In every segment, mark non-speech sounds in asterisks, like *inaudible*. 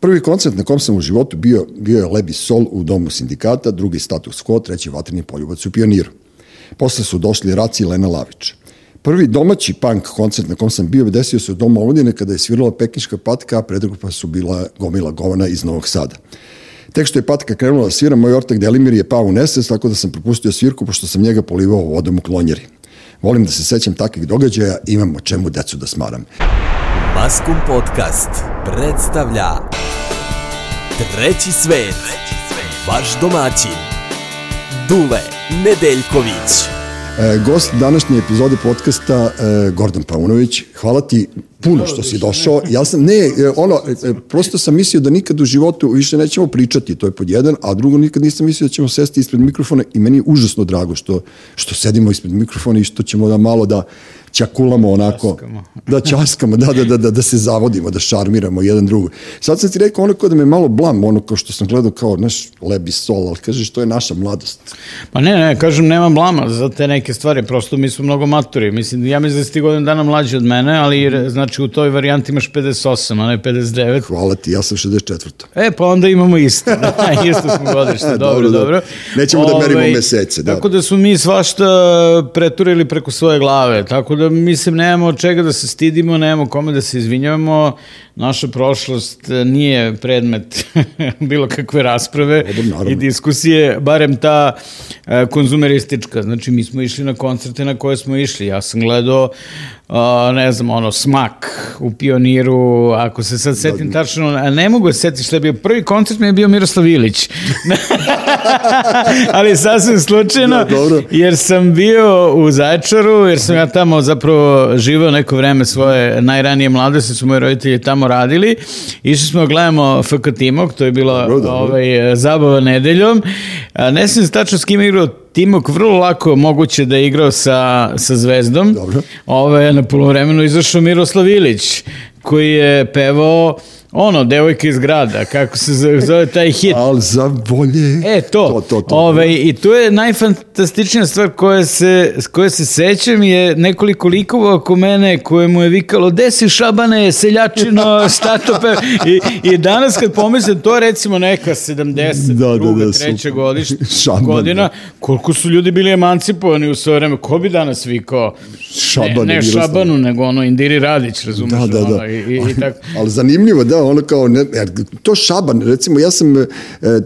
Prvi koncert na kom sam u životu bio, bio je Lebi Sol u domu sindikata, drugi status quo, treći vatreni poljubac u pioniru. Posle su došli Raci i Lena Lavić. Prvi domaći punk koncert na kom sam bio desio se u domu Omladine kada je svirala Pekinška patka, a predrupa su bila gomila govana iz Novog Sada. Tek što je patka krenula da svira, moj ortak Delimir je pao u nesest, tako da sam propustio svirku, pošto sam njega polivao vodom u klonjeri. Volim da se sećam takvih događaja, imam o čemu decu da smaram. Maskum Podcast predstavlja Treći svet, vaš domaćin, Dule Nedeljković. E, gost današnje epizode podcasta e, Gordon Paunović. Hvala ti puno što si došao. Ja sam, ne, e, ono, e, prosto sam mislio da nikad u životu više nećemo pričati, to je pod jedan, a drugo nikad nisam mislio da ćemo sesti ispred mikrofona i meni je užasno drago što, što sedimo ispred mikrofona i što ćemo da malo da ćakulamo onako. Časkamo. Da, časkamo, da, da, da, da, da se zavodimo, da šarmiramo jedan drugo. Sad sam ti rekao ono kao da me malo blam, ono kao što sam gledao kao naš lebi sol, ali kažeš to je naša mladost. Pa ne, ne, kažem nema blama za te neke stvari, prosto mi smo mnogo maturi. Mislim, ja mislim da si ti godin dana mlađi od mene, ali znači u toj varijanti imaš 58, a ne 59. Hvala ti, ja sam 64. E, pa onda imamo isto, *laughs* da, isto smo godište, dobro, dobro. dobro. Nećemo Ove, da merimo ovaj, mesece, da. Tako da smo mi svašta preturili preko svoje glave, tako da mislim nemamo od čega da se stidimo, nemamo kome da se izvinjavamo, naša prošlost e, nije predmet *laughs* bilo kakve rasprave i diskusije, barem ta e, konzumeristička. Znači, mi smo išli na koncerte na koje smo išli. Ja sam gledao Uh, ne znam, ono, smak u pioniru, ako se sad setim da, tačno, a ne mogu se setiti što je bio prvi koncert mi je bio Miroslav Ilić. *laughs* *laughs* Ali sasvim slučajno, da, jer sam bio u Zaječaru, jer sam ja tamo zapravo živeo neko vreme svoje najranije mladosti, su moji roditelji tamo radili. Išli smo da gledamo FK Timok, to je bila dobro, dobro. Ovaj, zabava nedeljom. A, ne znam tačno s kim igrao Timok vrlo lako moguće da je igrao sa, sa Zvezdom. Dobro. Ove, na polovremenu izašao Miroslav Ilić, koji je pevao ono, devojka iz grada, kako se zove taj hit. Al za bolje. E, to. to, to, to. Ove, I to je najfantastičnija stvar koja se, koje se sećam je nekoliko likova oko mene koje mu je vikalo, desi šabane, seljačino, statope. I, I danas kad pomislim, to je recimo neka 70, da, druga, da, da, treća godiš, *laughs* godina, da. koliko su ljudi bili emancipovani u svoje vreme. Ko bi danas vikao? Šabane, ne, ne Šabanu, nego ono Indiri Radić, razumeš? Da, da, da. Ono, i, i, i tako. *laughs* Ali zanimljivo, da, ono kao, ne, to Šaban, recimo ja sam e,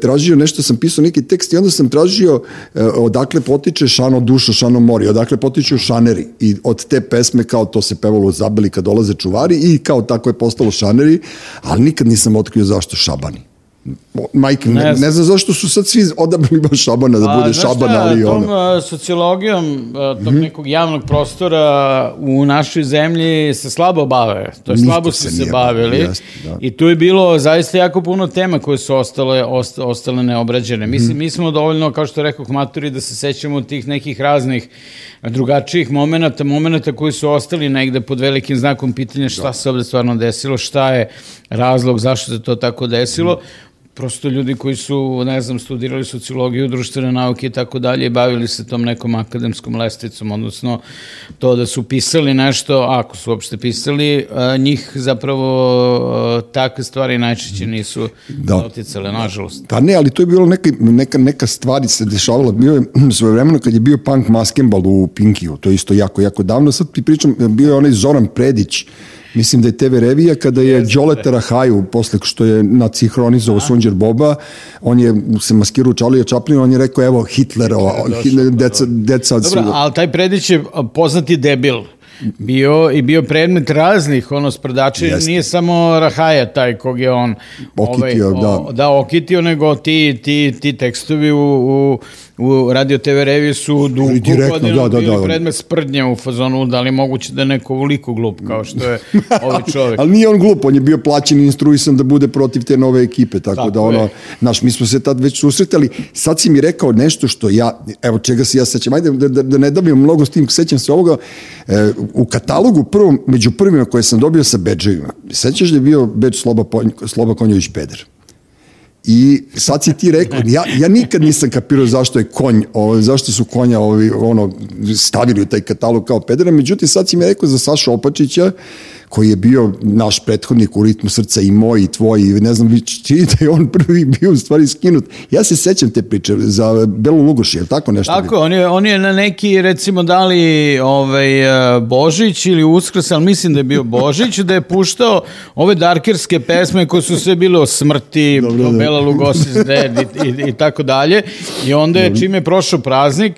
tražio nešto, sam pisao neki tekst i onda sam tražio e, odakle potiče Šano dušo, Šano mori, odakle potiču šaneri. I od te pesme kao to se pevalo u Zabeli kad dolaze čuvari i kao tako je postalo šaneri, ali nikad nisam otkrio zašto Šabani majke, ne, ne, ne znam zašto su sad svi odabrali baš Šabana, da bude Šabana, ali tom, ono. sociologijom tog mm -hmm. nekog javnog prostora u našoj zemlji se slabo bave, to je Niko slabo su se, se bavili jest, da. i tu je bilo zaista jako puno tema koje su ostale, osta, ostale neobrađene. Mislim, mm. mi smo dovoljno, kao što rekao maturi, da se sećamo tih nekih raznih drugačijih momenta, momenta koji su ostali negde pod velikim znakom pitanja šta da. se ovde stvarno desilo, šta je razlog, zašto se to tako desilo. Mm prosto ljudi koji su, ne znam, studirali sociologiju, društvene nauke i tako dalje, bavili se tom nekom akademskom lesticom, odnosno to da su pisali nešto, ako su uopšte pisali, njih zapravo takve stvari najčešće nisu da. doticale, nažalost. Da ne, ali to je bilo neka, neka, neka stvari se dešavala, bio je *clears throat* svoje vremeno kad je bio punk maskembal u Pinkiju, to je isto jako, jako davno, sad ti pričam, bio je onaj Zoran Predić, Mislim da je TV Revija kada je Đoleta Rahaju, posle što je nacihronizovo Sunđer Boba, on je se maskirao Čalija Čaplina, on je rekao evo Hitlerova, Hitler, deca, deca od Dobro, ali taj predić je poznati debil. Bio i bio predmet raznih ono sprdača nije samo Rahaja taj kog je on okitio, ovaj, o, da. da okitio nego ti, ti, ti tekstovi u, u u Radio TV reviju su dugo godinu da, da, da, predmet sprdnja u fazonu, da li moguće da je neko voliko glup kao što je ovaj *laughs* čovjek. Ali nije on glup, on je bio plaćen i instruisan da bude protiv te nove ekipe, tako, tako da ono, je. naš, mi smo se tad već susretali, sad si mi rekao nešto što ja, evo čega se ja sećam, ajde da, da, da ne dabijem mnogo s tim, sećam se ovoga, e, u katalogu prvom, među prvima koje sam dobio sa bedževima, sećaš da je bio bedž Sloba, Sloba Konjović Peder? I sad si ti rekao, ja, ja nikad nisam kapirao zašto je konj, ovaj, zašto su konja ovi, ono, stavili u taj katalog kao pedera, međutim sad si mi rekao za Sašu Opačića, koji je bio naš prethodnik u ritmu srca i moj i tvoj i ne znam čini da je on prvi bio u stvari skinut. Ja se sećam te priče za Belu Lugoš, je tako nešto? Tako, on je, on je na neki recimo dali ovaj, e, Božić ili Uskrs, ali mislim da je bio Božić, da je puštao ove darkerske pesme koje su sve bile o smrti, Dobro, da. Bela Lugosis dead i, i, i tako dalje. I onda je, čim je prošao praznik,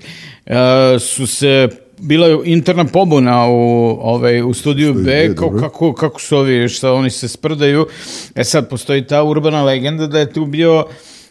uh, su se bila interna pobuna u, ovaj, u studiju B, kao, kako, kako su ovi, šta oni se sprdaju. E sad, postoji ta urbana legenda da je tu bio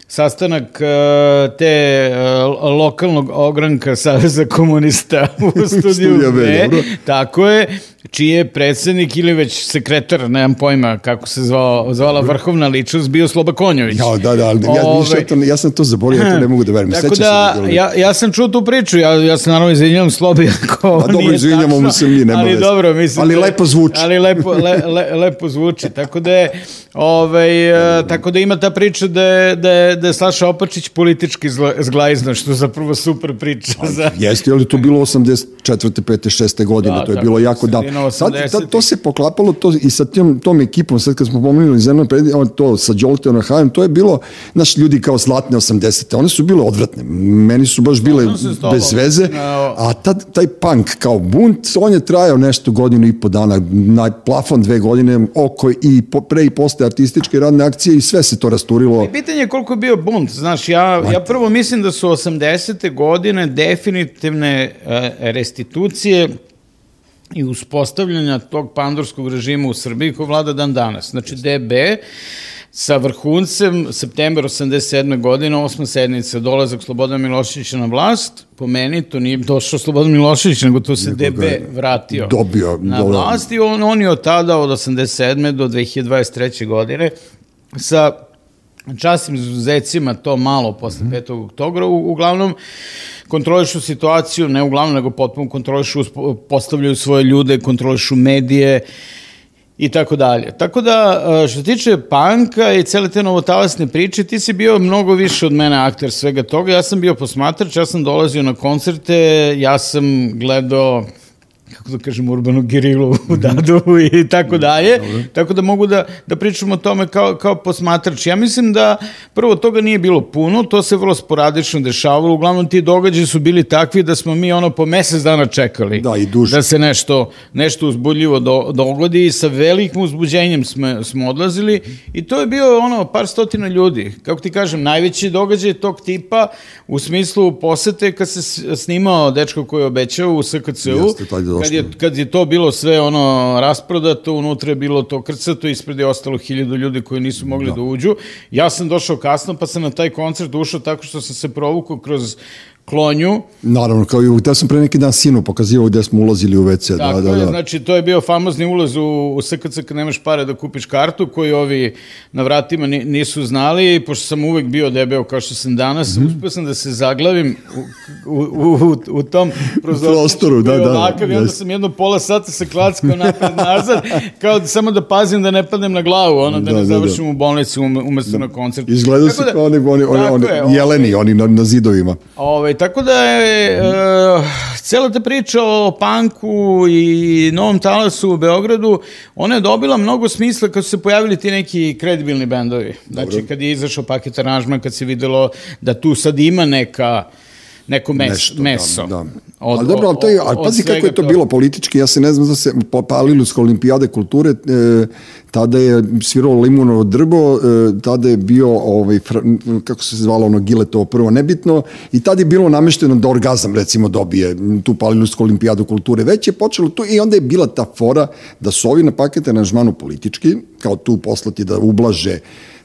sastanak uh, te uh, lokalnog ogranka Saveza komunista u *laughs* studiju B tako je, čiji je predsednik ili već sekretar, nemam pojma kako se zvao, zvala vrhovna ličnost, bio Sloba Konjović. Ja, da, da, ali ja, Ove, to, ja sam to zaboravio, ja to ne mogu da verujem. Tako da, da ja, ja sam čuo tu priču, ja, ja se naravno izvinjam Slobi *laughs* ako pa, dobro, izvinjamo mu se mi, nema Ali veze. dobro, mislim. Ali da- lepo zvuči. Ali lepo, le, le, lepo zvuči, tako da je, ovaj, uh, tako da ima ta priča da je, da je, da je Slaša Opačić politički zglajzno, što zapravo super priča. Pa, za... Jeste, ali to bilo 84. 5. 6. godine, da, to je bilo jako da. Sad, tad, to se poklapalo to i sa tom, tom ekipom, sad kad smo pomenuli zemlju, to sa Đolteom Hajem, to je bilo, naš ljudi kao zlatne 80. One su bile odvratne. Meni su baš bile bez veze. A tad, taj punk kao bunt, on je trajao nešto godinu i po dana, na plafon dve godine, oko i po, pre i posle artističke radne akcije i sve se to rasturilo. I pitanje je koliko je bio bunt. Znaš, ja, ja prvo mislim da su 80. godine definitivne uh, restitucije i uspostavljanja tog pandorskog režima u Srbiji koji vlada dan danas. Znači DB sa vrhuncem september 87. godine, osma sednica, dolazak Slobodan Miloševića na vlast, po meni to nije došao Slobodan Milošević, nego to se DB vratio dobio, na vlast i on, on je od tada, od 87. do 2023. godine, sa častim izuzecima to malo posle 5. oktobra, u, uglavnom kontrolišu situaciju, ne uglavnom, nego potpuno kontrolišu, postavljaju svoje ljude, kontrolišu medije i tako dalje. Tako da, e, što se tiče panka i cele te novotalasne priče, ti si bio mnogo više od mene akter svega toga. Ja sam bio posmatrač, ja sam dolazio na koncerte, ja sam gledao kako da kažem, urbanu gerilu u mhm. Dadovu i tako dalje. Tako da mogu da, da pričam o tome kao, kao posmatrač. Ja mislim da prvo toga nije bilo puno, to se vrlo sporadično dešavalo. Uglavnom ti događaji su bili takvi da smo mi ono po mesec dana čekali. Da, i duže. Da se nešto, nešto uzbudljivo do, dogodi i sa velikim uzbuđenjem smo, smo odlazili i to je bio ono par stotina ljudi. Kako ti kažem, najveći događaj tog tipa u smislu posete kad se snimao dečko koji je obećao u SKC-u, kad je, kad je to bilo sve ono rasprodato, unutra je bilo to krcato, ispred je ostalo hiljadu ljudi koji nisu mogli da. da uđu. Ja sam došao kasno, pa sam na taj koncert ušao tako što sam se provukao kroz klonju. Naravno, kao i da sam pre neki dan sinu pokazivao gde smo ulazili u WC. Tako da, da, da. znači to je bio famozni ulaz u, u SKC kad nemaš pare da kupiš kartu, koji ovi na vratima nisu znali, pošto sam uvek bio debeo kao što sam danas, mm -hmm. uspio sam da se zaglavim u, u, u, u tom prostoru, da, da. Ovakav, I onda sam jedno pola sata se klackao napred nazad, kao da, samo da pazim da ne padnem na glavu, ono, da, da ne da, završim da. u bolnici umesto da. na koncertu. Izgledao se da, kao oni, oni, oni, oni, jeleni, oni na, na zidovima. Ove, Ovaj, tako da je uh, cela ta priča o panku i novom talasu u Beogradu, ona je dobila mnogo smisla kad su se pojavili ti neki kredibilni bendovi. Znači, Dobro. kad je izašao paket aranžman, kad se videlo da tu sad ima neka neko mes, Nešto, meso. Da, da. Od, ali dobro, ali, to je, ali pazi kako je to, to bilo politički, ja se ne znam da se po Palilus olimpijade kulture, e, tada je svirao limunovo drbo, e, tada je bio, ovaj, fr, kako se zvalo ono gile to prvo nebitno, i tada je bilo namešteno da orgazam recimo dobije tu Palilusku olimpijadu kulture. Već je počelo tu i onda je bila ta fora da su ovi na pakete na žmanu politički, kao tu poslati da ublaže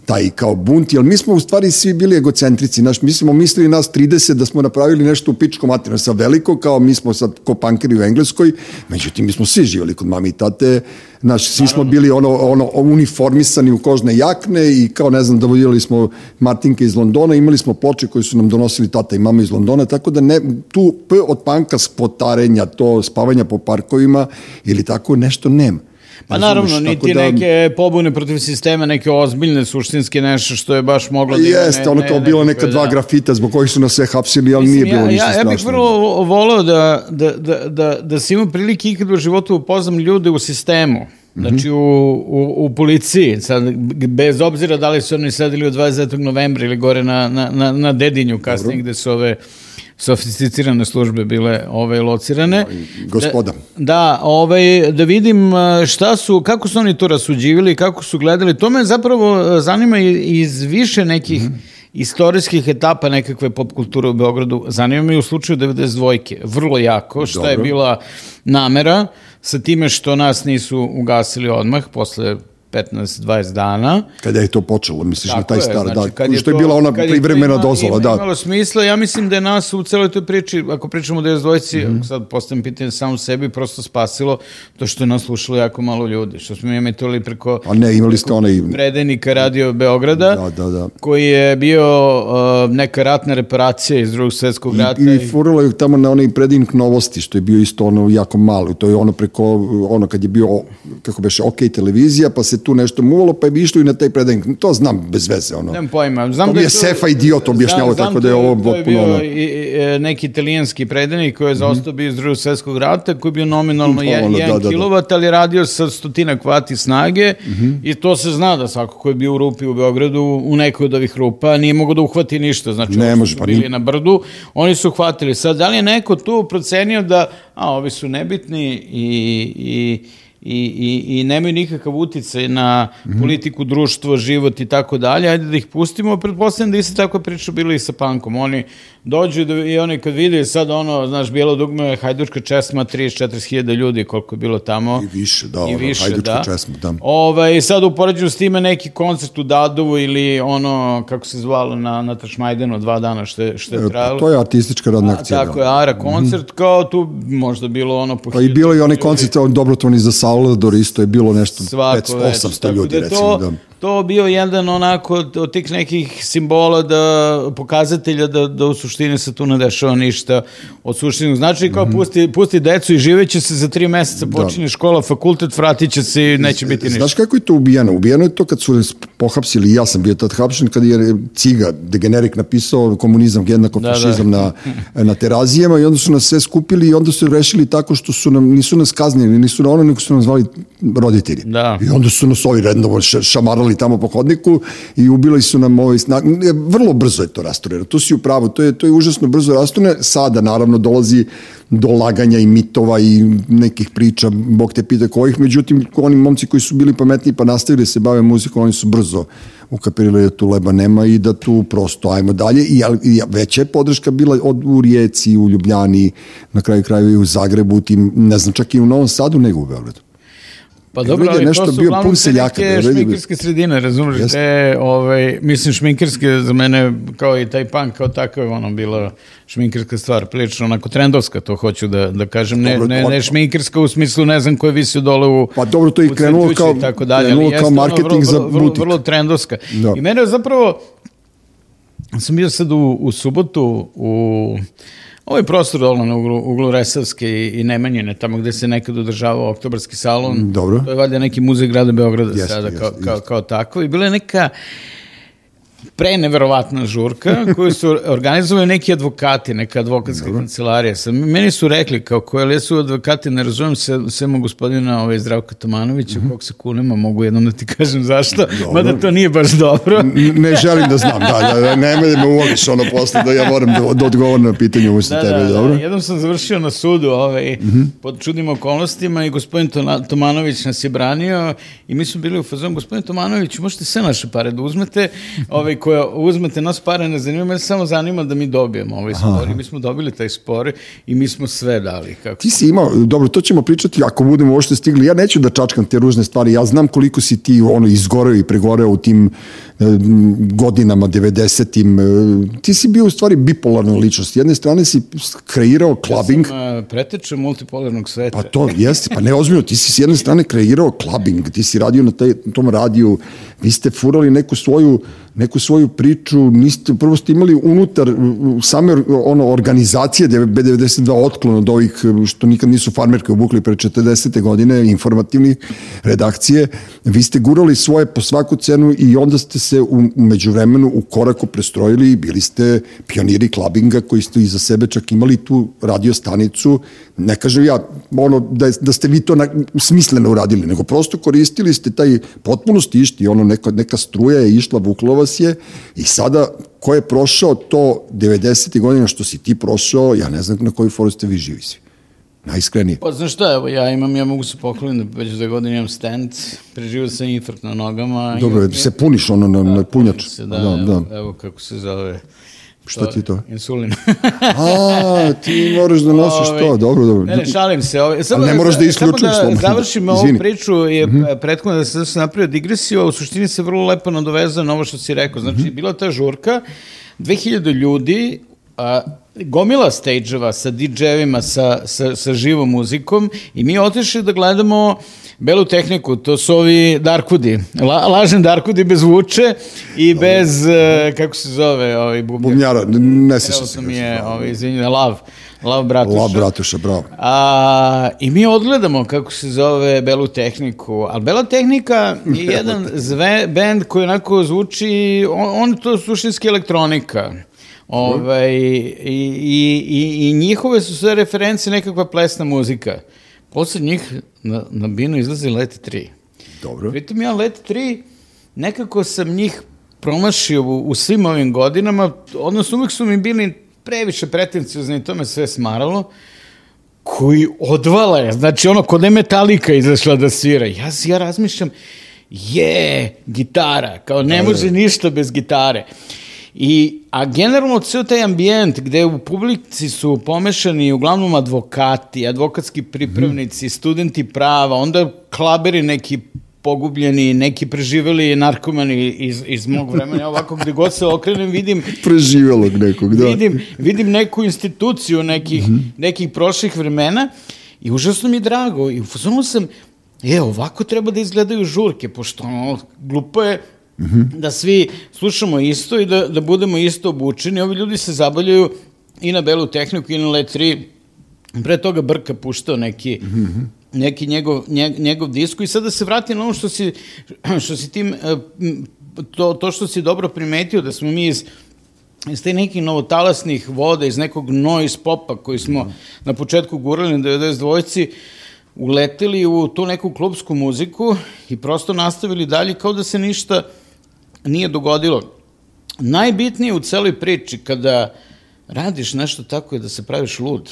taj kao bunt, jer mi smo u stvari svi bili egocentrici, naš, mi smo mislili nas 30 da smo napravili nešto u pičko materinu sa veliko, kao mi smo sad ko pankeri u Engleskoj, međutim mi smo svi živjeli kod mami i tate, naš, svi smo bili ono, ono uniformisani u kožne jakne i kao ne znam, dovodili smo Martinke iz Londona, imali smo ploče koje su nam donosili tata i mama iz Londona, tako da ne, tu P od panka spotarenja, to spavanja po parkovima ili tako nešto nema. Pa naravno, niti da... neke pobune protiv sistema, neke ozbiljne, suštinske nešto što je baš moglo da... Jeste, ne, ono kao bilo neka dva da. grafita zbog kojih su nas sve hapsili, ali Mislim, nije bilo ja, ništa ja, strašno. Ja bih vrlo voleo da, da, da, da, da se ima prilike ikad u životu upoznam ljude u sistemu. Znači, u, u, u policiji, sad, bez obzira da li su oni sedeli od 29. novembra ili gore na, na, na, na Dedinju kasnije, Dobro. gde su ove sofisticirane službe bile ove locirane. Gospoda. Da, da, ovaj, da vidim šta su, kako su oni to rasuđivili, kako su gledali. To me zapravo zanima iz više nekih mm -hmm istorijskih etapa nekakve pop kulture u Beogradu. Zanima me u slučaju 92-ke, vrlo jako, šta Dobro. je bila namera sa time što nas nisu ugasili odmah posle 15-20 dana. Kada je to počelo, misliš Tako na taj star, znači, da, što je, je bila ona privremena dozvola, ima, da. Imalo smisla, ja mislim da je nas u celoj toj priči, ako pričamo da je dvojci, mm -hmm. sad postavim pitanje samo sebi, prosto spasilo to što je nas slušalo jako malo ljudi, što smo emitali preko, A ne, imali ste onaj... predenika Radio Beograda, da, da, da. koji je bio uh, neka ratna reparacija iz drugog svetskog rata. I, i furalo je tamo na onaj predenik novosti, što je bio isto ono jako malo, to je ono preko, ono kad je bio, kako beše, OK televizija, pa se tu nešto muvalo, pa je bi išlo i na taj predajnik. To znam bez veze. Ono. Nemam pojma. Znam to da je Sefa idiot objašnjavao, tako da je ovo potpuno... To je bio i, i, neki italijanski predajnik koji je mhm. zaostao bio iz drugog svetskog rata, koji je bio nominalno 1 da, da, kilovat, da. ali radio sa stotina kvati snage mm -hmm. i to se zna da svako ko je bio u rupi u Beogradu, u nekoj od ovih rupa, nije mogo da uhvati ništa. Znači, ne može, pa bili na brdu, oni su uhvatili. Sad, da li je neko tu procenio da, a, ovi su nebitni i, i i, i, i nemaju nikakav uticaj na politiku, društvo, život i tako dalje, ajde da ih pustimo, pretpostavljam da isto tako priča bili i sa pankom. Oni dođu da, i oni kad vide sad ono, znaš, bijelo dugme, hajdučka česma, 34.000 ljudi koliko je bilo tamo. I više, da, I više, hajdučka da. česma, da. Ovaj, sad upoređuju s time neki koncert u Dadovu ili ono, kako se zvalo, na, na Tašmajdenu dva dana što je, što je e, trajalo. Pa, to je artistička radna akcija. A, tako da. je, Ara koncert, mm -hmm. kao tu možda bilo ono po Pa i bilo i onaj koncert, dobrotvorni za Salvador, isto je bilo nešto 500-800 ljudi, da recimo. Da to bio jedan onako od tih nekih simbola da pokazatelja da, da u suštini se tu ne dešava ništa od suštinog znači kao mm -hmm. pusti, pusti decu i živeće se za tri meseca da. počinje da. škola, fakultet, vratit će se i neće biti ništa. Znaš kako je to ubijeno? Ubijeno je to kad su pohapsili, ja sam bio tad hapšen, kad je Ciga, degenerik, napisao komunizam jednako da, da. fašizam da. na, na terazijama i onda su nas sve skupili i onda su rešili tako što su nam, nisu nas kaznili, nisu na ono, nego su nam zvali roditelji. Da. I onda su nas ovi redno šamarali šetali tamo po hodniku i ubili su nam ovaj snag. Vrlo brzo je to rastureno. To si upravo, to je, to je užasno brzo rastureno. Sada, naravno, dolazi do laganja i mitova i nekih priča, bog te pita kojih, međutim, oni momci koji su bili pametni pa nastavili da se bave muzikom, oni su brzo ukapirali da tu leba nema i da tu prosto ajmo dalje i, i veća je podrška bila od, u Rijeci, u Ljubljani, na kraju kraju i u Zagrebu, u tim, ne znam, čak i u Novom Sadu nego u Beogradu. Pa dobro, ali nešto to su bio pun seljaka. Neke da šminkerske sredine, razumiješ? Te, ovaj, mislim, šminkerske za mene, kao i taj punk, kao takav, ono, bila šminkerska stvar, prilično onako trendovska, to hoću da, da kažem, ne, ne, ne šminkerska u smislu, ne znam koje visi dole u Pa dobro, to je krenulo kao, tako dalje, krenulo kao marketing vrlo, vrlo, za butik. Vrlo, vrlo trendovska. Da. I mene zapravo, sam bio sad u, u subotu u Ovaj prostor dole na uglu, uglu Resavske i, i Nemanjine, tamo gde se nekad održavao oktobarski salon, Dobro. to je valjda neki muzej grada Beograda yes, sada kao, yes. kao, kao tako. I bila je neka, pre neverovatna žurka *laughs* koju su organizovali neki advokati, neka advokatska Dobro. kancelarija. Sam, meni su rekli kao koje li su advokati, ne razumem se, svema gospodina ovaj, Zdravka Tomanovića, mm -hmm. kog se kunema, mogu jednom da ti kažem zašto, dobro. mada to nije baš dobro. ne želim da znam, da, da, da ne da me uvoliš ono posle da ja moram da, da odgovorim na pitanje umesto da, tebe, da, dobro? Da, jednom sam završio na sudu ovaj, mm -hmm. pod čudnim okolnostima i gospodin Tomanović nas je branio i mi smo bili u fazonu, gospodin Tomanović, možete sve naše pare da uzmete, ovaj, koja uzmete nas pare, ne zanima, me samo zanima da mi dobijemo ovaj spor i mi smo dobili taj spor i mi smo sve dali. Kako... Ti si imao, dobro, to ćemo pričati ako budemo uopšte stigli. Ja neću da čačkam te ružne stvari, ja znam koliko si ti ono izgoreo i pregoreo u tim godinama 90-im. E, ti si bio u stvari bipolarna ličnost. Jedne strane si kreirao clubbing. Ja sam uh, preteča multipolarnog sveta. Pa to jeste, pa ne ozbiljno, ti si s jedne strane kreirao clubbing, ti si radio na taj, tom radiju, vi ste furali neku svoju neku svoju priču, niste, prvo ste imali unutar same ono, organizacije B92 otklon od ovih što nikad nisu farmerke obukli pre 40. godine, informativni redakcije, vi ste gurali svoje po svaku cenu i onda ste se u, u vremenu u koraku prestrojili i bili ste pioniri klabinga koji ste iza sebe čak imali tu radio stanicu, ne kažem ja ono, da, da ste vi to na, smisleno uradili, nego prosto koristili ste taj potpuno stišti, ono neka, neka struja je išla, vukla vas je i sada ko je prošao to 90. godina što si ti prošao, ja ne znam na koju foru ste vi živi svi. Najiskrenije. Pa znaš šta, evo ja imam, ja mogu se poklonim da već dve godine imam stand, preživio sam infarkt na nogama. Dobro, imam, se puniš ono na, da, na punjač. Se, da, da, evo, da. evo kako se zove. Šta ti to? Insulin. *laughs* A, ti moraš da nosiš to, ovaj, dobro, dobro. Ne, ne, šalim se. Ovaj, samo, ne moraš da isključiš. Samo da završim ovu priču, je mm -hmm. prethodno da se, da se napravio digresiju, a u suštini se vrlo lepo nadoveza na ovo što si rekao. Znači, mm -hmm. bila ta žurka, 2000 ljudi, a, gomila stage-eva sa DJ-evima, sa, sa, sa živom muzikom i mi otišli da gledamo belu tehniku, to su ovi Darkudi, La, lažni Darkudi bez vuče i bez, uh, kako se zove, ovi bubnjar. Bubnjara, ne se se. mi je, ovi, izvinjene, Lav. Lav Bratuša. Lav Bratuša, bravo. A, I mi odgledamo kako se zove Belu tehniku, ali Bela tehnika je jedan zve, band koji onako zvuči, on, on to suštinski elektronika. Ovaj, i, i, i, I njihove su sve reference nekakva plesna muzika. Posle njih na, na binu izlazi Let 3. Dobro. Pritom ja Let 3, nekako sam njih promašio u, u svim ovim godinama, odnosno uvijek su mi bili previše pretenciozni i to me sve smaralo, koji odvale, znači ono, kod je metalika izašla da svira. Ja, ja razmišljam, je, gitara, kao ne može ništa bez gitare. I, a generalno ceo taj ambijent gde u publici su pomešani uglavnom advokati, advokatski pripravnici, mm. studenti prava, onda klaberi neki pogubljeni, neki preživeli narkomani iz, iz mog vremena, ovako gde god se okrenem vidim... *laughs* Preživelog nekog, da. Vidim, vidim neku instituciju nekih, mm -hmm. nekih prošlih vremena i užasno mi je drago. I u fazonu sam, je, ovako treba da izgledaju žurke, pošto ono, glupo je Mm -hmm. da svi slušamo isto i da, da budemo isto obučeni. Ovi ljudi se zabavljaju i na belu tehniku i na Let 3. Pre toga Brka puštao neki, mm -hmm. neki njegov, njegov disko i sad da se vrati na ono što si, *clears throat* što si tim, to, to što si dobro primetio, da smo mi iz iz te nekih novotalasnih voda, iz nekog noise popa koji smo mm. na početku gurali na 92-ci, uleteli u tu neku klubsku muziku i prosto nastavili dalje kao da se ništa nije dogodilo. Najbitnije u celoj priči kada radiš nešto tako je da se praviš lud.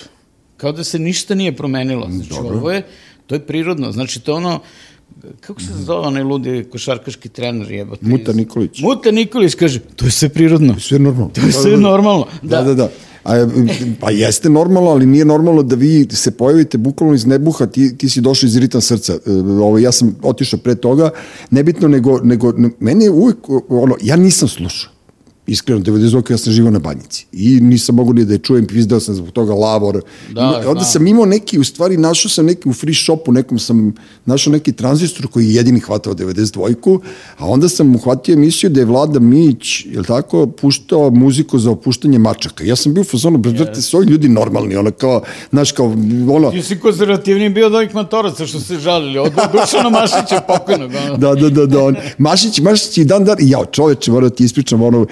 Kao da se ništa nije promenilo. Znači, Dobro. ovo je, to je prirodno. Znači, to ono, kako se zove onaj ludi košarkaški trener jebate? Muta Nikolić. Muta Nikolić kaže, to je sve prirodno. To je sve normalno. To je sve normalno. Da, da, da. da. A, pa jeste normalno, ali nije normalno da vi se pojavite bukvalno iz nebuha, ti, ti si došao iz ritam srca. E, ovo, ovaj, ja sam otišao pre toga, nebitno, nego, nego mene je uvijek, ono, ja nisam slušao iskreno, 92. ja sam živao na banjici i nisam mogu ni da je čujem, pizdao sam zbog toga lavor. Da, Ima, onda da. sam imao neki, u stvari našao sam neki u free shopu, nekom sam našao neki tranzistor koji je jedini hvatao 92. A onda sam uhvatio emisiju da je Vlada Mić, je tako, puštao muziku za opuštanje mačaka. Ja sam bio u fazonu, brate, su ovi ljudi normalni, ono kao, znaš, kao, ono... Ti si konzervativni bio od ovih motoraca što se žalili, od Dušana Mašića pokojnog. Ono. Da, da, da, da, on. Mašić, Mašić i dan dan, ja, čoveče, moram da ti ispričam, ono,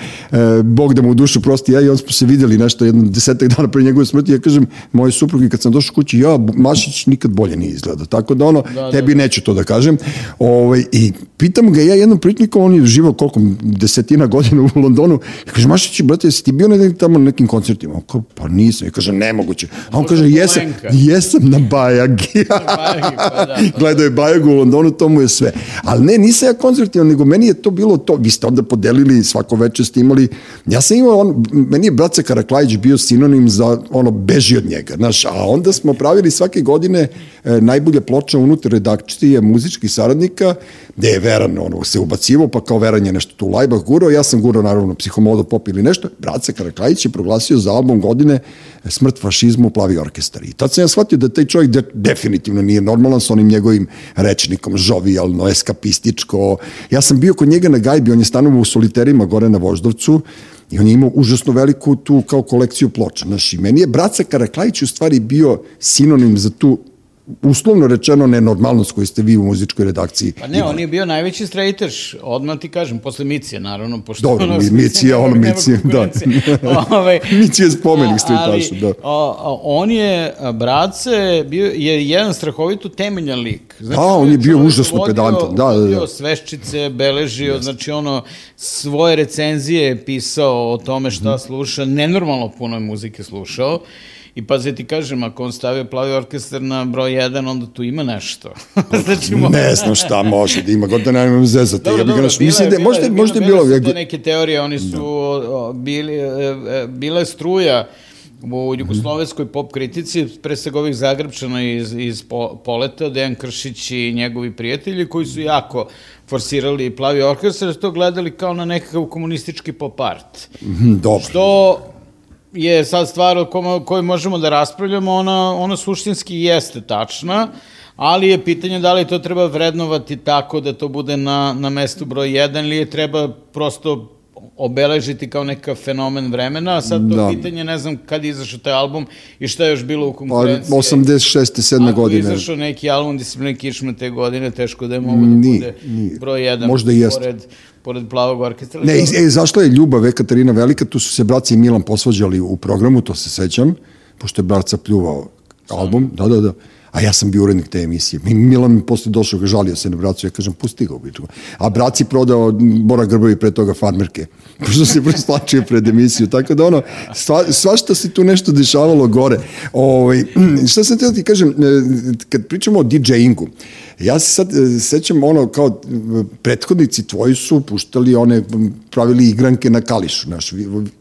Bog da mu u dušu prosti, ja i on smo se videli nešto jedno desetak dana pre njegove smrti, ja kažem, moje suprugi kad sam došao kući, ja, Mašić nikad bolje nije izgledao, tako da ono, da, tebi da, neću to da kažem, ovaj, i pitam ga ja jednom pritnikom, on je živao koliko, desetina godina u Londonu, ja kažem, Mašić, brate, jesi ti bio na tamo na nekim koncertima? On kao, pa nisam, ja kažem, nemoguće, a on kaže, jesam, jesam *laughs* na Bajagi, pa da, pa gledao je Bajagu u Londonu, to mu je sve, ali ne, nisam ja koncertima, nego meni je to bilo to, vi ste onda podelili svako večer ste imali imali, ja sam imao, on, meni je Braca Karaklajić bio sinonim za ono, beži od njega, znaš, a onda smo pravili svake godine e, najbolje ploče unutar redakcije muzičkih saradnika, gde je Veran ono, se ubacivo, pa kao Veran je nešto tu lajbah gurao, ja sam gurao naravno psihomodo pop ili nešto, Braca Karaklajić je proglasio za album godine Smrt fašizmu, plavi orkestar. I tad sam ja shvatio da taj čovjek de, definitivno nije normalan sa onim njegovim rečnikom, žovijalno, eskapističko. Ja sam bio kod njega na gajbi, on je stanovao u soliterima gore na Voždovcu, I on je imao užasno veliku tu kao kolekciju ploča. Znaš, i meni je Braca Karaklajić u stvari bio sinonim za tu uslovno rečeno nenormalnost koju ste vi u muzičkoj redakciji. Pa ne, imali. on je bio najveći strejteš, odmah ti kažem, posle Micije, naravno. Pošto Dobro, ono, Micija, *laughs* ono Micija, da. Ove, *laughs* ovaj, *laughs* Micija je spomenik strejtaša, da. A, a, on je, Brace, bio, je jedan strahovito temeljan lik. Znači, da, on je bio užasno vodio, pedantan, da, da, da. sveščice, beležio, Just. znači ono, svoje recenzije pisao o tome šta mm. sluša, nenormalno puno muzike slušao I pa se ti kažem, ako on stavio plavi orkestar na broj 1, onda tu ima nešto. *laughs* znači, ne znam šta može da ima, god da nemam zezati. Dobro, ja dobro, naš, mislim da možda, možda je bilo... Bile neke teorije, oni su da. bili, e, e, bile struja u jugoslovenskoj pop kritici, pre svega ovih Zagrebčana iz, iz Poleta, Dejan Kršić i njegovi prijatelji, koji su jako forsirali plavi orkestar, to gledali kao na nekakav komunistički pop art. Mhm, dobro. Što je sad stvar o kojoj možemo da raspravljamo, ona, ona suštinski jeste tačna, ali je pitanje da li to treba vrednovati tako da to bude na, na mestu broj 1 ili je treba prosto obeležiti kao neka fenomen vremena, a sad to da. pitanje, ne znam kad je izašao taj album i šta je još bilo u pa, konkurenciji. Pa, 86. 7. godine. Ako je izašao neki album Discipline Kišma te godine, teško da je mogo da nije, bude nije. broj 1 Možda pored, pored plavog orkestra. Ne, e, zašto je Ljubav Ekaterina Velika, tu su se braci i Milan posvađali u programu, to se sećam, pošto je braca pljuvao album, da, da, da. A ja sam bio urednik te emisije. Milan mi posle došao, žalio se na bracu, ja kažem, pusti ga u bičku. A braci prodao Bora Grbovi pre toga farmerke, *laughs* pošto se preslačio pred emisiju. Tako da ono, sva, svašta se tu nešto dešavalo gore. Ovaj, *clears throat* šta sam te da ti kažem, e, kad pričamo o DJ-ingu, Ja se sad e, sećam ono kao prethodnici tvoji su puštali one pravili igranke na Kališu, znaš,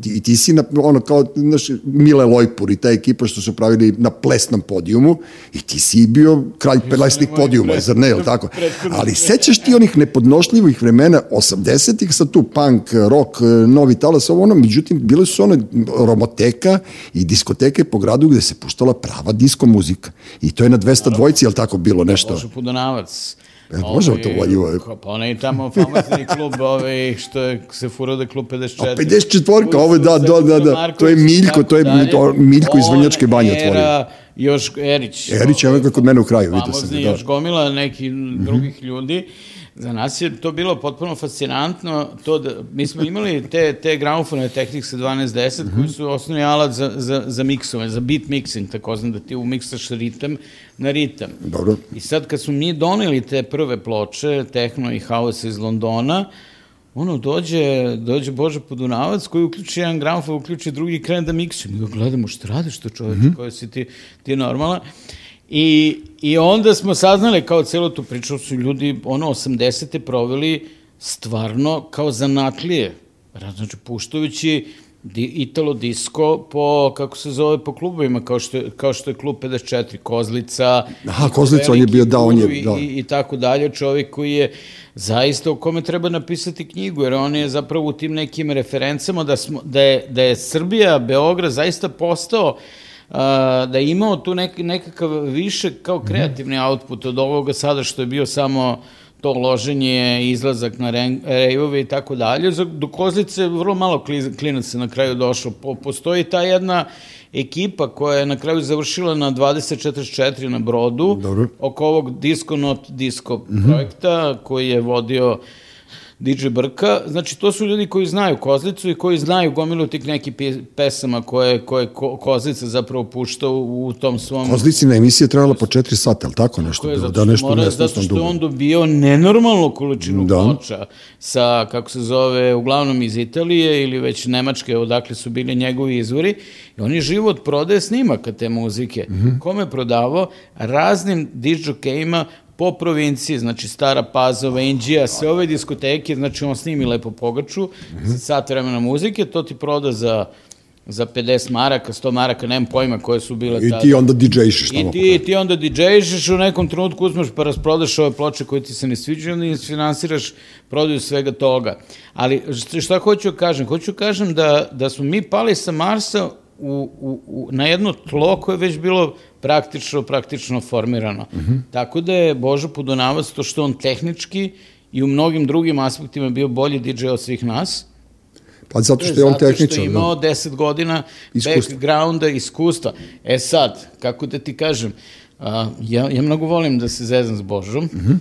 i ti si na, ono kao, znaš, Mile Lojpur i ta ekipa što su pravili na plesnom podijumu i ti si bio kralj plesnih podijuma, zar ne, ili tako? Ali sećaš ti onih nepodnošljivih vremena 80-ih sa tu punk, rock, novi talas, ovo ono, međutim, bile su one romoteka i diskoteke po gradu gde se puštala prava disko muzika. I to je na 200 dvojci, jel tako bilo nešto? Bože Podunavac. E, možemo to voljivo. Pa onaj tamo famozni *laughs* klub, ovaj, što je se furao da je klub 54. A 54, ovo da, da, da, da, to je Miljko, to je to, Miljko iz Vrnjačke banje otvorio. Još Erić. Erić je ovaj kod mene u kraju, vidio sam. Famozni, da. još gomila nekih drugih mm -hmm. ljudi. Za nas je to bilo potpuno fascinantno, to da, mi smo imali te, te gramofone Technics 1210 mm -hmm. koji su osnovni alat za, za, za miksove, za beat mixing, tako znam da ti umiksaš ritam na ritam. Dobro. I sad kad smo mi doneli te prve ploče, Techno i House iz Londona, ono, dođe, dođe Bože Podunavac koji uključi jedan gramofon, uključi drugi krene da miksuje. Mi ga gledamo, što radiš to čoveče, mm -hmm. koji si ti, ti normalna. I, I onda smo saznali kao celo tu priču su ljudi ono 80. proveli stvarno kao zanatlije. Znači, puštajući di, Italo disco po, kako se zove, po klubovima, kao što kao što je klub 54, Kozlica. Aha, Kozlica, on je bio, da, on je, da. I, I tako dalje, čovjek koji je zaista o kome treba napisati knjigu, jer on je zapravo u tim nekim referencama da, smo, da, je, da je Srbija, Beograd zaista postao uh, da je imao tu nek, nekakav više kao mhm. kreativni output od ovoga sada što je bio samo to loženje, izlazak na rejvove i tako dalje. Do Kozlice vrlo malo klinaca na kraju došlo. Po, postoji ta jedna ekipa koja je na kraju završila na 2044 na brodu Dobro. oko ovog Disco Not Disco mm -hmm. projekta koji je vodio uh, DJ Brka, znači to su ljudi koji znaju Kozlicu i koji znaju gomilu tih nekih pesama koje, koje ko, Kozlica zapravo pušta u, u tom svom... Kozlicina emisija trebala po četiri sata, ali tako nešto bilo? Da, nešto mora, zato što dugo. on dobio nenormalnu količinu da. ploča sa, kako se zove, uglavnom iz Italije ili već Nemačke, odakle su bili njegovi izvori, i on je život prodaje snimaka te muzike. Mm -hmm. Kome je prodavao? Raznim dižokejima po provinciji, znači Stara Pazova, Indija, sve ove diskoteke, znači on snimi lepo pogaču, za sat vremena muzike, to ti proda za za 50 maraka, 100 maraka, nemam pojma koje su bile tada. I ti onda DJ-šiš tamo. I ti, ti onda DJ-šiš, u nekom trenutku uzmeš pa rasprodaš ove ploče koje ti se ne sviđaju i finansiraš prodaju svega toga. Ali šta hoću da kažem? Hoću da kažem da, da smo mi pali sa Marsa u, u, u, na jedno tlo koje je već bilo praktično, praktično formirano. Mm -hmm. Tako da je Božo Podunavac to što on tehnički i u mnogim drugim aspektima bio bolji DJ od svih nas, Pa zato što je on tehničan. Zato što je imao da. 10 godina iskustva. backgrounda, iskustva. E sad, kako da ti kažem, a, ja, ja mnogo volim da se zezam s Božom. Mm -hmm.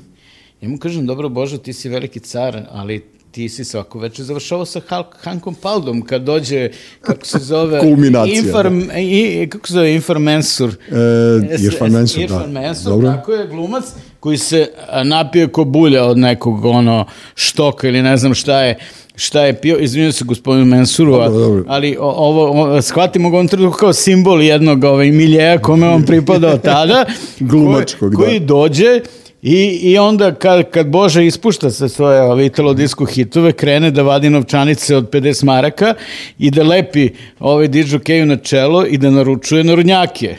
Ja mu kažem, dobro Božo, ti si veliki car, ali ti si svako večer završavao sa Hulk, Hankom Paldom, kad dođe, kako se zove... Kulminacija. Inform, da. i, kako se zove, Informensur. E, Irfan Mensur, da. Irfan Dobro. tako je, glumac koji se napije ko bulja od nekog ono štoka ili ne znam šta je šta je pio, izvinio se gospodinu Mensuru, dobro, dobro. ali ovo, ovo shvatimo ga on trenutku kao simbol jednog ovaj, miljeja kome on pripadao tada, *laughs* Glumačkog, koji, koji da. dođe I, I onda kad, kad Boža ispušta se svoje ove italo disco hitove, krene da vadi novčanice od 50 maraka i da lepi ovaj diđu keju na čelo i da naručuje narodnjake.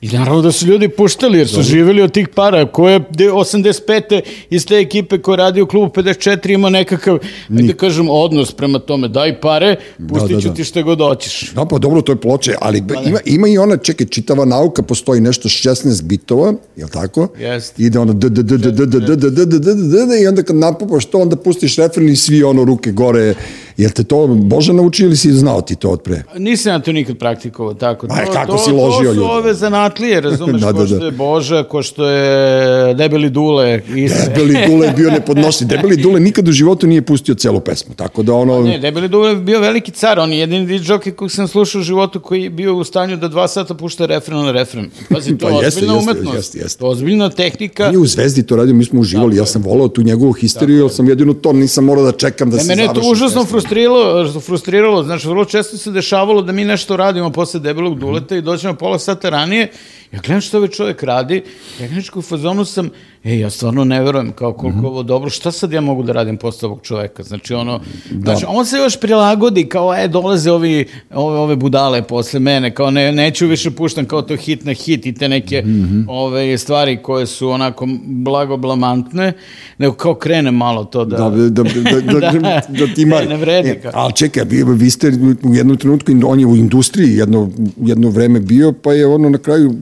I naravno da su ljudi puštali, jer su Dobre. živeli od tih para. Ko je 85. iz te ekipe koja radi u klubu 54 ima nekakav, Nik. da kažem, odnos prema tome. Daj pare, pustit ću da, da, da. ti što god hoćeš. Da, pa dobro, to je ploče, ali pa, ima, ima i ona, čekaj, čitava nauka, postoji nešto 16 bitova, je li tako? Jeste. Ide ono d d d d d d d d d d d d d i onda kad napupaš to, onda pustiš refren i svi ono ruke gore Jel te to Bože naučio ili si znao ti to od pre? Nisam ja to nikad praktikovao tako. Aj, to, kako to, si ložio ljudi? To su ove zanatlije, razumeš, da, *laughs* da, da. ko što je Boža, ko što je Debeli Dule. Iste. Debeli Dule je bio *laughs* nepodnosi. Debeli Dule nikad u životu nije pustio celu pesmu, tako da ono... Pa ne, Debeli Dule je bio veliki car, on je jedini DJ kog sam slušao u životu koji je bio u stanju da dva sata pušta refren na refren. Pazi, to *laughs* pa je ozbiljna jeste, umetnost. Jeste, jeste. Ozbiljna tehnika. On je u Zvezdi to radio, mi smo uživali, ja sam volao tu njegovu histeriju, jer sam jedino to nisam morao da čekam da e, se završi. Mene je to užasno frustriralo, frustriralo, znači vrlo često se dešavalo da mi nešto radimo posle debelog duleta i dođemo pola sata ranije Ja gledam što ovaj čovjek radi, ja gledam u fazonu sam, ej, ja stvarno ne verujem kao koliko mm -hmm. ovo dobro, šta sad ja mogu da radim posle ovog čoveka? Znači, ono, da. znači, on se još prilagodi, kao, e, dolaze ovi, ove, ove budale posle mene, kao, ne, neću više puštam kao to hit na hit i te neke mm -hmm. ove stvari koje su onako blagoblamantne, nego kao krene malo to da... Da, da, da, da, da, da, *laughs* da ti ima... Ne, ne vredi. E, ali čekaj, vi, vi ste u jednom trenutku, on je u industriji jedno, jedno vreme bio, pa je ono na kraju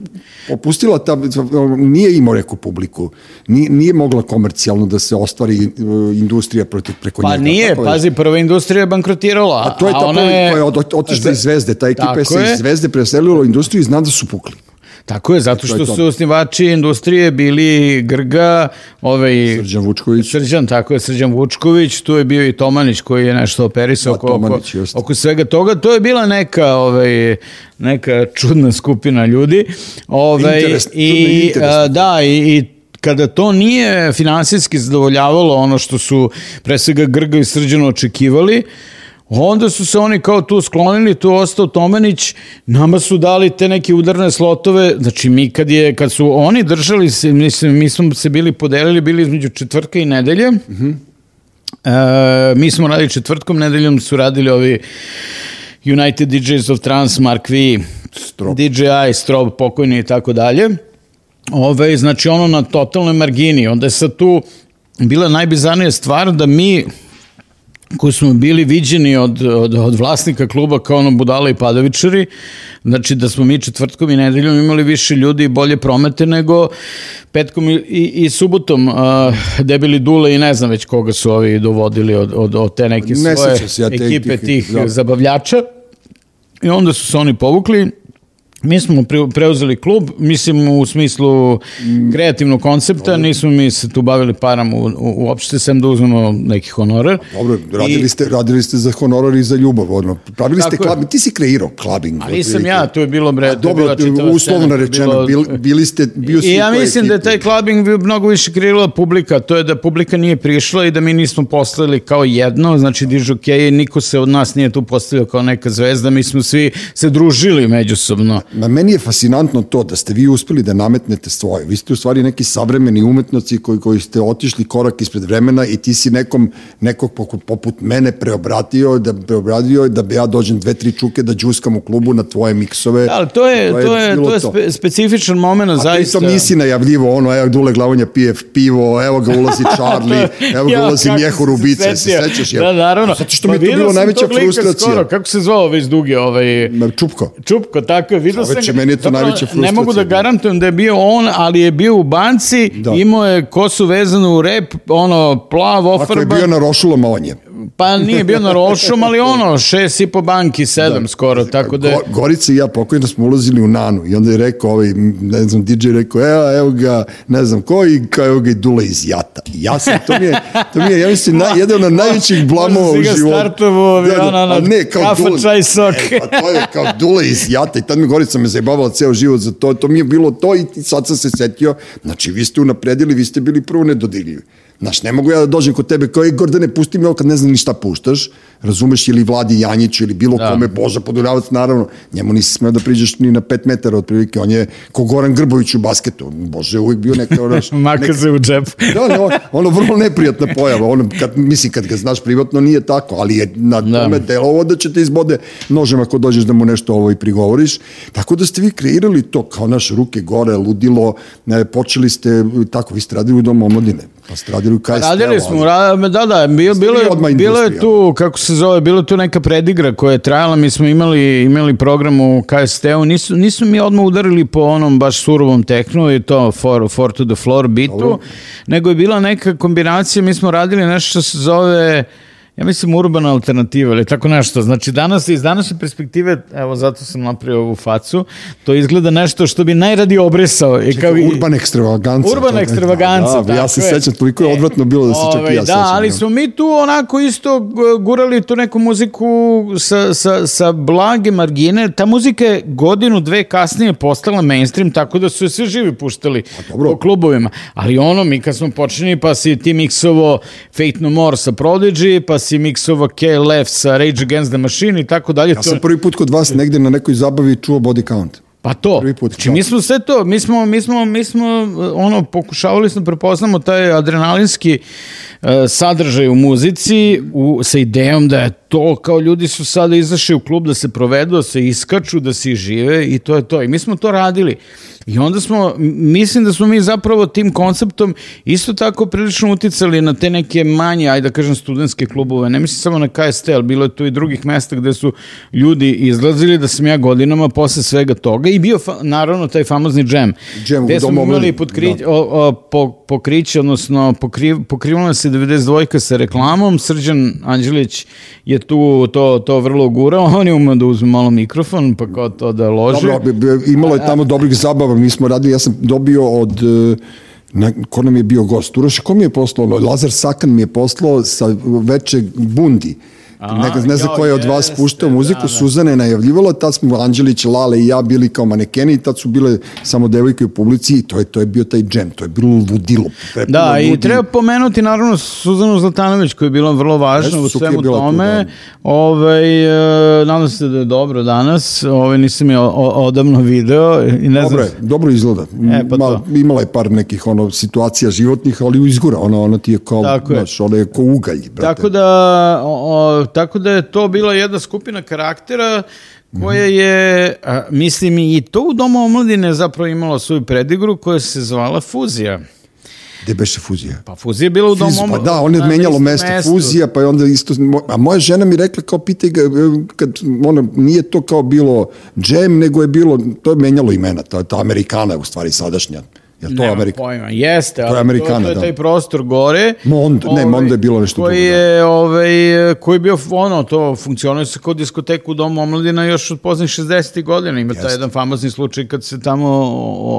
opustila ta, nije imao neku publiku, nije, nije mogla komercijalno da se ostvari e, industrija protiv, preko pa njega. Pa nije, pazi, prva industrija je bankrotirala. A to je ta ona je, koja je otišla iz Zvezde, ta ekipa se iz Zvezde preselila u industriju i zna da su pukli. Tako je, zato što su osnivači industrije bili Grga, ovaj... Srđan Vučković. Srđan, tako je, Srđan Vučković, tu je bio i Tomanić koji je nešto operisao da, oko, Tomanić, oko, oko svega toga. To je bila neka, ovaj, neka čudna skupina ljudi. Ovaj, interes, i, interes. Da, i, i kada to nije finansijski zadovoljavalo ono što su pre svega Grga i Srđan očekivali, Onda su se oni kao tu sklonili, tu ostao Tomanić, nama su dali te neke udarne slotove, znači mi kad, je, kad su oni držali se, mislim, mi smo se bili podelili, bili između četvrtka i nedelje, mm -hmm. e, mi smo radili četvrtkom, nedeljom su radili ovi United DJs of Trans, Mark V, Strop. DJI, Strobe, pokojni i tako dalje. Ove, znači ono na totalnoj margini, onda je sad tu bila najbizarnija stvar da mi koji smo bili viđeni od, od, od vlasnika kluba kao ono budala i padavičari, znači da smo mi četvrtkom i nedeljom imali više ljudi i bolje promete nego petkom i, i, i subotom uh, debili dule i ne znam već koga su ovi dovodili od, od, od te neke ne svoje ja te ekipe tih, tih da. zabavljača. I onda su se oni povukli Mi smo preuzeli klub, mislim u smislu kreativnog koncepta, nismo mi se tu bavili param u, u, uopšte, sem da uzmemo neki honorar. Dobro, radili, I, ste, radili ste za honorar i za ljubav, odno. Pravili ste klub, ti si kreirao klubing. Ali nisam ja, to je bilo bre, to dobro, je bila uslovno rečeno, bilo, bili, ste, bio I ja mislim da je taj klubing mnogo više kreirala publika, to je da publika nije prišla i da mi nismo postavili kao jedno, znači dižu okay, niko se od nas nije tu postavio kao neka zvezda, mi smo svi se družili međusobno Ma meni je fascinantno to da ste vi uspeli da nametnete svoje. Vi ste u stvari neki savremeni umetnici koji, koji ste otišli korak ispred vremena i ti si nekom, nekog poput mene preobratio, da preobradio da ja dođem dve, tri čuke da džuskam u klubu na tvoje miksove. Da, ali to je, to je, to je, to je spe, specifičan moment, zaista. A ti to nisi najavljivo, ono, evo Dule Glavonja pije pivo, evo ga ulazi *laughs* Charlie, evo ga ja, ulazi Mjehu Rubice, se sećaš? Da, naravno. Zato što pa mi je to bilo najveća frustracija. Skoro, kako se zvao već dugi ovaj... Čupko. Čupko, tako je. Vidio sam meni je to najveća frustracija. Ne mogu da garantujem da je bio on, ali je bio u banci, da. imao je kosu vezanu u rep, ono, plav, ofarba. Ako je bio na rošulama, on je. Pa nije bio na rošom, ali ono, šest i po banki, sedam da. skoro, tako da... Go, Gorica i ja pokojno smo ulazili u Nanu i onda je rekao, ovaj, ne znam, DJ rekao, evo, evo ga, ne znam ko i kao evo ga i Dula iz Jata. I ja sam, to mi je, to mi je ja mislim, na, jedan od najvećih blamova *laughs* u životu. startovo, da, da, a ne, kao kafa, Dula, čaj, sok. E, pa to je kao Dula iz Jata i tad mi Gorica me zajebavala ceo život za to, to mi je bilo to i sad sam se setio, znači vi ste unapredili, vi ste bili prvo nedodirljivi. Znaš, ne mogu ja da dođem kod tebe kao, i Gordane, pusti me ovo kad ne znam ni šta puštaš, razumeš, ili Vladi Janjić, ili bilo da. kome, Boža Poduravac, naravno, njemu nisi smeo da priđeš ni na 5 metara otprilike, on je ko Goran Grbović u basketu, Bože, uvijek bio neka, onaš... *laughs* Makaze u džep. *laughs* da, ne, ono, ono vrlo neprijatna pojava, ono, kad, mislim, kad ga znaš privatno nije tako, ali je na da. tome delovo da će te izbode nožem ako dođeš da mu nešto ovo i prigovoriš, tako da ste vi kreirali to kao naše ruke gore, ludilo, ne, počeli ste, tako, vi ste radili u domu omladine, pa ste radili u KST. Radili smo, ali... da, da, bilo, bilo, je, bilo je tu, kako se zove, bilo tu neka predigra koja je trajala, mi smo imali, imali program u KST-u, nisu, nisu mi odmah udarili po onom baš surovom tehnu i to for, for to the floor bitu, Dobro. nego je bila neka kombinacija, mi smo radili nešto što se zove ja mislim urbana alternativa ili tako nešto. Znači danas iz današnje perspektive, evo zato sam napravio ovu facu, to izgleda nešto što bi najradi obrisao. I kao urban ekstravaganca. Urban ekstravaganca, da, da, Ja se sećam, toliko je odvratno bilo da se čak i ja ovaj, da, sećam. Da, ali smo mi tu onako isto gurali tu neku muziku sa, sa, sa blage margine. Ta muzika je godinu, dve kasnije postala mainstream, tako da su sve živi puštali po klubovima. Ali ono, mi kad smo počinili, pa si ti miksovo Fate No More sa Prodigy, pa si miksova KLF sa Rage Against the Machine i tako dalje. Ja sam prvi put kod vas negde na nekoj zabavi čuo body count. Pa to, Prvi put, znači mi smo sve to, mi smo, mi smo, mi smo ono, pokušavali smo da prepoznamo taj adrenalinski uh, sadržaj u muzici u, sa idejom da je to kao ljudi su sada izašli u klub da se provedu, da se iskaču, da se žive i to je to. I mi smo to radili. I onda smo, mislim da smo mi zapravo tim konceptom isto tako prilično uticali na te neke manje, ajde da kažem, studentske klubove. Ne mislim samo na KST, ali bilo je tu i drugih mesta gde su ljudi izlazili da sam ja godinama posle svega toga i bio naravno taj famozni džem. Džem gde smo imali podkri, da. o, o, po, pokriće, odnosno pokriv, pokrivala se 92 sa reklamom. Srđan Anđelić je tu to, to vrlo gurao. *laughs* On je umeo da uzme malo mikrofon, pa kao to da loži. Dobro, imalo je tamo dobrih zabava mi smo radili, ja sam dobio od e, na, ko nam je bio gost? Uroš, ko mi je poslao? Lazar Sakan mi je poslao sa veče bundi. Aha, ne znam ko je od vas puštao muziku, da, da. Suzana je najavljivala, tad smo Anđelić, Lale i ja bili kao manekeni i tad su bile samo devojke u publici i to je, to je bio taj džem, to je bilo ludilo. Da, ludi. i treba pomenuti naravno Suzanu Zlatanović koja je bila vrlo važna u svemu tome. Tu, da. Ovaj, e, nadam se da je dobro danas, ovaj, nisam je odavno video. I ne dobro je, dobro izgleda. E, pa Mal, imala je par nekih ono, situacija životnih, ali izgura, ona, ona ti je kao, Tako znaš, ona je kao ugalj. Brate. Tako da o, tako da je to bila jedna skupina karaktera koja je, a, mislim i to u Domu omladine zapravo imalo svoju predigru koja se zvala Fuzija. Gde beše fuzija? Pa fuzija je bila u domu Pa da, on je menjalo mesto, mesto, fuzija, pa je onda isto... A moja žena mi rekla kao pitaj ga, kad ono, nije to kao bilo džem, nego je bilo, to je menjalo imena, ta, ta Amerikana u stvari sadašnja. Je to Amerika? pojma, jeste, to je Amerikana, to, to je da. taj prostor gore. Mond, ovaj, ne, Mondo je bilo nešto koji drugo. Je, da. ovaj, koji je bio, ono, to funkcionuje se kod diskoteku u Domu omladina još od poznih 60. godina. Ima taj jedan famozni slučaj kad se tamo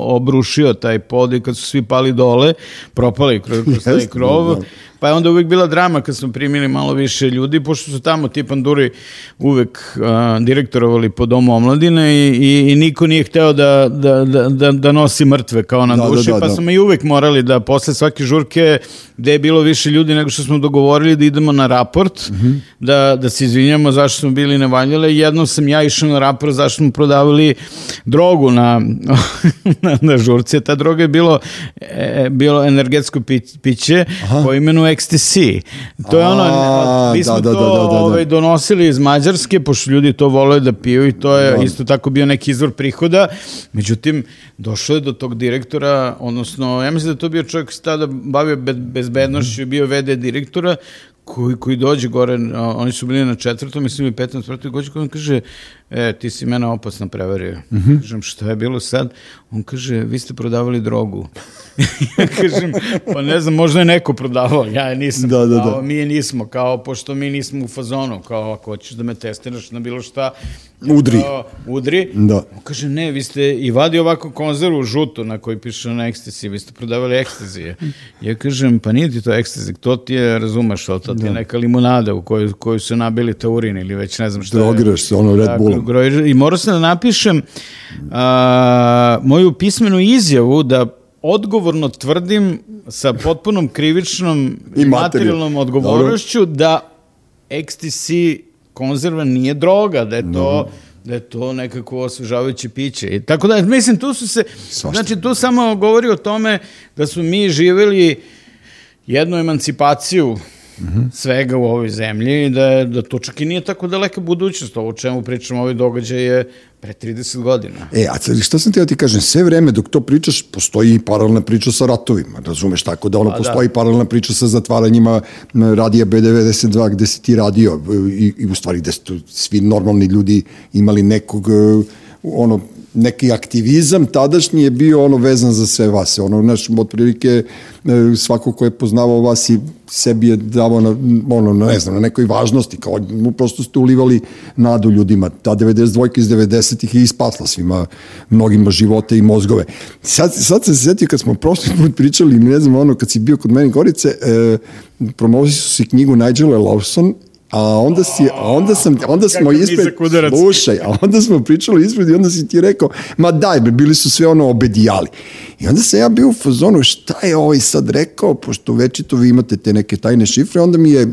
obrušio taj pod i kad su svi pali dole, propali kroz, kroz taj krov. Da, da pa je onda uvek bila drama kad smo primili malo više ljudi, pošto su tamo ti panduri uvek uh, direktorovali po domu omladine i, i, i niko nije hteo da, da, da, da, da nosi mrtve kao na da, duši, da, da, pa da. smo i uvek morali da posle svake žurke gde je bilo više ljudi nego što smo dogovorili da idemo na raport, mm -hmm. da, da se izvinjamo zašto smo bili nevaljale. Jednom sam ja išao na raport zašto smo prodavali drogu na, *laughs* na, na žurci. Ta droga je bilo, e, bilo energetsko piće Aha. po imenu XTC. To je ono, mi smo da, da, to da, da, da, ovaj, donosili iz Mađarske, pošto ljudi to vole da piju i to je da. isto tako bio neki izvor prihoda. Međutim, došlo je do tog direktora, odnosno, ja mislim da to bio čovjek koji se tada bavio bezbednošću, bio vede direktora, koji, koji dođe gore, oni su bili na četvrtom, mislim i petom, četvrtom, dođe koji on kaže, e, ti si mene opasno prevario. Mm -hmm. Kažem, šta je bilo sad? On kaže, vi ste prodavali drogu. *laughs* ja kažem, pa ne znam, možda je neko prodavao, ja je nisam da, da, da. mi je nismo, kao, pošto mi nismo u fazonu, kao, ako hoćeš da me testiraš na bilo šta, udri. Udri. Da. On kaže, ne, vi ste i vadi ovako konzervu žutu na kojoj piše na ekstezi, vi ste prodavali ekstezije. Ja kažem, pa nije ti to ekstezi, to ti je, razumeš, to ti je da. neka limunada u kojoj, koju su nabili taurin ili već ne znam šta Drogiraš se, ono Red Bullom. I morao sam da napišem a, moju pismenu izjavu da odgovorno tvrdim sa potpunom krivičnom i materijalnom odgovornošću da XTC konzerva nije droga, da je to... No da je to nekako osvežavajuće piće. I tako da, mislim, tu su se, Svašta. znači, tu samo govori o tome da su mi živeli jednu emancipaciju -hmm. svega u ovoj zemlji i da, je, da to čak i nije tako daleka budućnost. Ovo čemu pričamo, ovaj događaj je pre 30 godina. E, a šta sam ti ja ti kažem, sve vreme dok to pričaš, postoji i paralelna priča sa ratovima, razumeš, tako da ono, pa, postoji da. paralelna priča sa zatvaranjima radija B92 gde si ti radio i, i u stvari gde su svi normalni ljudi imali nekog ono, neki aktivizam tadašnji je bio ono vezan za sve vas. Ono, znaš, otprilike e, svako ko je poznavao vas i sebi je davao na, ono, ne znam, na nekoj važnosti, kao prosto ste ulivali nadu ljudima. Ta 92 iz 90-ih je ispasla svima, mnogima živote i mozgove. Sad, sad sam se setio kad smo prošli put pričali, ne znam, ono, kad si bio kod meni Gorice, e, promovili su si knjigu Nigela Lawson A onda si, a onda sam, onda smo ispred, slušaj, a onda smo pričali ispred i onda si ti rekao, ma daj bre, bili su sve ono obedijali. I onda sam ja bio u fazonu, šta je ovaj sad rekao, pošto večito vi imate te neke tajne šifre, onda mi je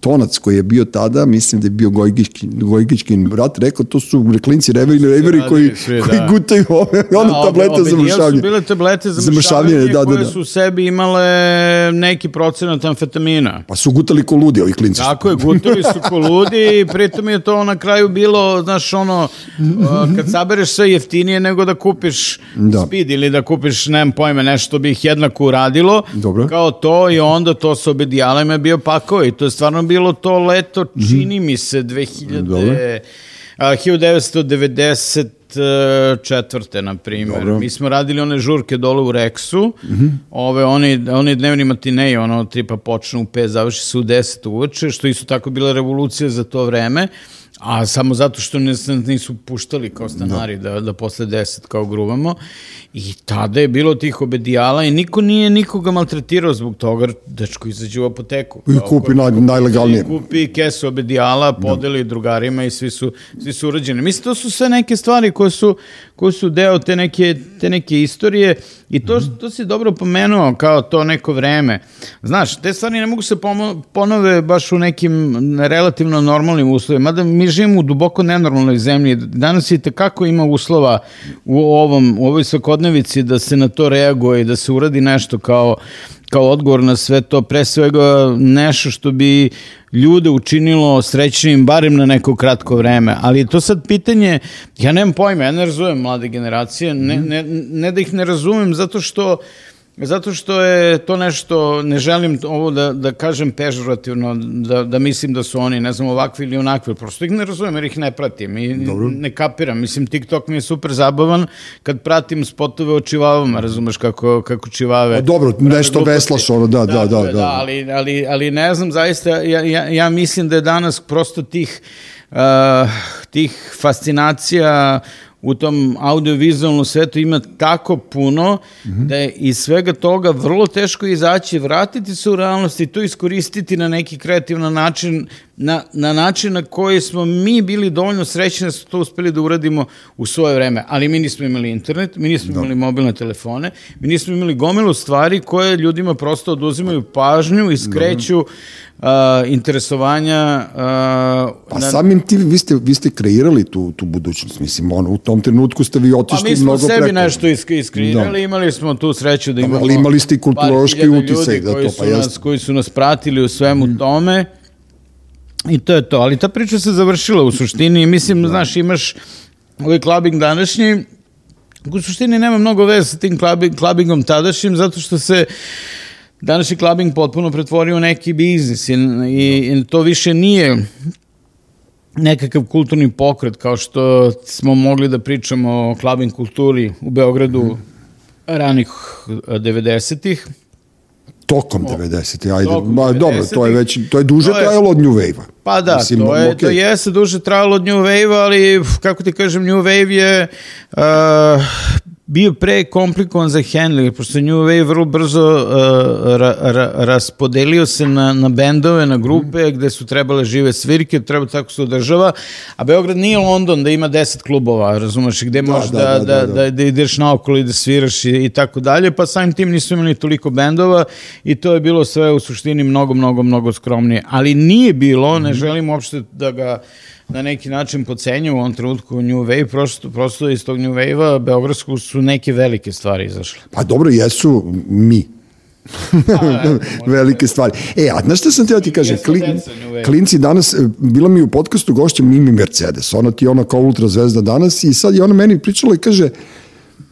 tonac koji je bio tada, mislim da je bio Gojgičkin, Gojgičkin brat, rekao, to su klinci reveri, reveri koji, svi, koji da. gutaju ove, da, ono tablete za mršavljanje. su bile tablete za mršavljanje, da, da, koje da. su u sebi imale neki procenat amfetamina. Pa su gutali ko ludi ovi klinci. Tako je, gutali su ko ludi i pritom je to na kraju bilo, znaš, ono, kad sabereš sve jeftinije nego da kupiš da. speed ili da kupiš nemam pojma, nešto bi ih jednako uradilo, Dobro. kao to i onda to sa obedijalima je bio pakao i to je stvarno bilo to leto, mhm. čini mi se, 2000, Dobro. A, 1990 četvrte, na primjer. Dobro. Mi smo radili one žurke dole u Reksu, mm -hmm. ove, oni, oni dnevni matineji, ono, tripa počnu u 5, završi se u 10 uveče, što isto tako bila revolucija za to vreme. A samo zato što ne, nisu puštali kao stanari da, da, da posle 10 kao gruvamo. I tada je bilo tih obedijala i niko nije nikoga maltretirao zbog toga, dečko izađe u apoteku. I kupi naj, najlegalnije. I kupi kesu obedijala, da. podeli no. drugarima i svi su, svi su urađeni. Mislim, to su sve neke stvari koje su, koje su deo te neke, te neke istorije i to, mm. to si dobro pomenuo kao to neko vreme. Znaš, te stvari ne mogu se ponove baš u nekim relativno normalnim uslovima, mada mi živimo u duboko nenormalnoj zemlji. Danas i tekako ima uslova u, ovom, u ovoj svakodnevici da se na to reaguje i da se uradi nešto kao kao odgovor na sve to, pre svega nešto što bi ljude učinilo srećnim barem na neko kratko vreme. Ali to sad pitanje, ja nemam pojma, ja ne razumem mlade generacije, ne, ne, ne da ih ne razumem zato što uh, Zato što je to nešto, ne želim ovo da, da kažem pežorativno, da, da mislim da su oni, ne znam, ovakvi ili onakvi, prosto ih ne razumem jer ih ne pratim i Dobro. ne kapiram. Mislim, TikTok mi je super zabavan kad pratim spotove o čivavama, razumeš kako, kako čivave. A dobro, nešto veslaš ono, da, da, da. da, da, da. ali, ali, ali ne znam, zaista, ja, ja, ja mislim da je danas prosto tih, uh, tih fascinacija u tom audiovizualnom svetu ima tako puno mm -hmm. da je iz svega toga vrlo teško izaći, vratiti se u realnost i to iskoristiti na neki kreativan način, na, na način na koji smo mi bili dovoljno srećni da smo to uspeli da uradimo u svoje vreme. Ali mi nismo imali internet, mi nismo da. imali mobilne telefone, mi nismo imali gomilu stvari koje ljudima prosto oduzimaju pažnju i skreću uh, interesovanja. Uh, pa na... samim tim vi ste, vi ste kreirali tu, tu budućnost, mislim, ono, u tom trenutku ste vi otišli mnogo preko. Pa mi smo sebi preko. nešto isk iskreirali, da. imali smo tu sreću da imamo... Ali imali ste i kulturološki utisak da to, pa nas, koji su nas pratili u svemu mm. tome. I to je to, ali ta priča se završila u suštini, mislim, da. znaš, imaš ovaj klubing današnji, u suštini nema mnogo veze sa tim klubing, klubingom tadašnjim, zato što se današnji klubing potpuno pretvorio u neki biznis i, i, i to više nije nekakav kulturni pokret kao što smo mogli da pričamo o klubing kulturi u Beogradu ranih 90-ih Tokom 90. Ajde, tokom ma, dobro, to je već, to je duže to je, trajalo od New Wave-a. Pa da, Mislim, to, je, okay. to jeste duže trajalo od New Wave-a, ali kako ti kažem, New Wave je uh, bio pre komplikovan za handling, pošto New Wave vrlo brzo uh, ra, ra, raspodelio se na, na bendove, na grupe, mm. gde su trebale žive svirke, treba tako se održava, a Beograd nije London da ima 10 klubova, razumeš, gde da, možeš da, da, da, da, da, da ideš naokolo i da sviraš i, i tako dalje, pa samim tim nisu imali toliko bendova i to je bilo sve u suštini mnogo, mnogo, mnogo skromnije. Ali nije bilo, ne mhm. želim uopšte da ga na neki način pocenju u ovom trenutku New Wave, prosto, prosto iz tog New Wave-a Beogradsku su neke velike stvari izašle. Pa dobro, jesu mi. *laughs* velike stvari. E, a znaš šta sam teo ti kažem? Klin, klinci danas, e, bila mi u podcastu gošća Mimi Mercedes, ona ti je ona kao ultra zvezda danas i sad je ona meni pričala i kaže,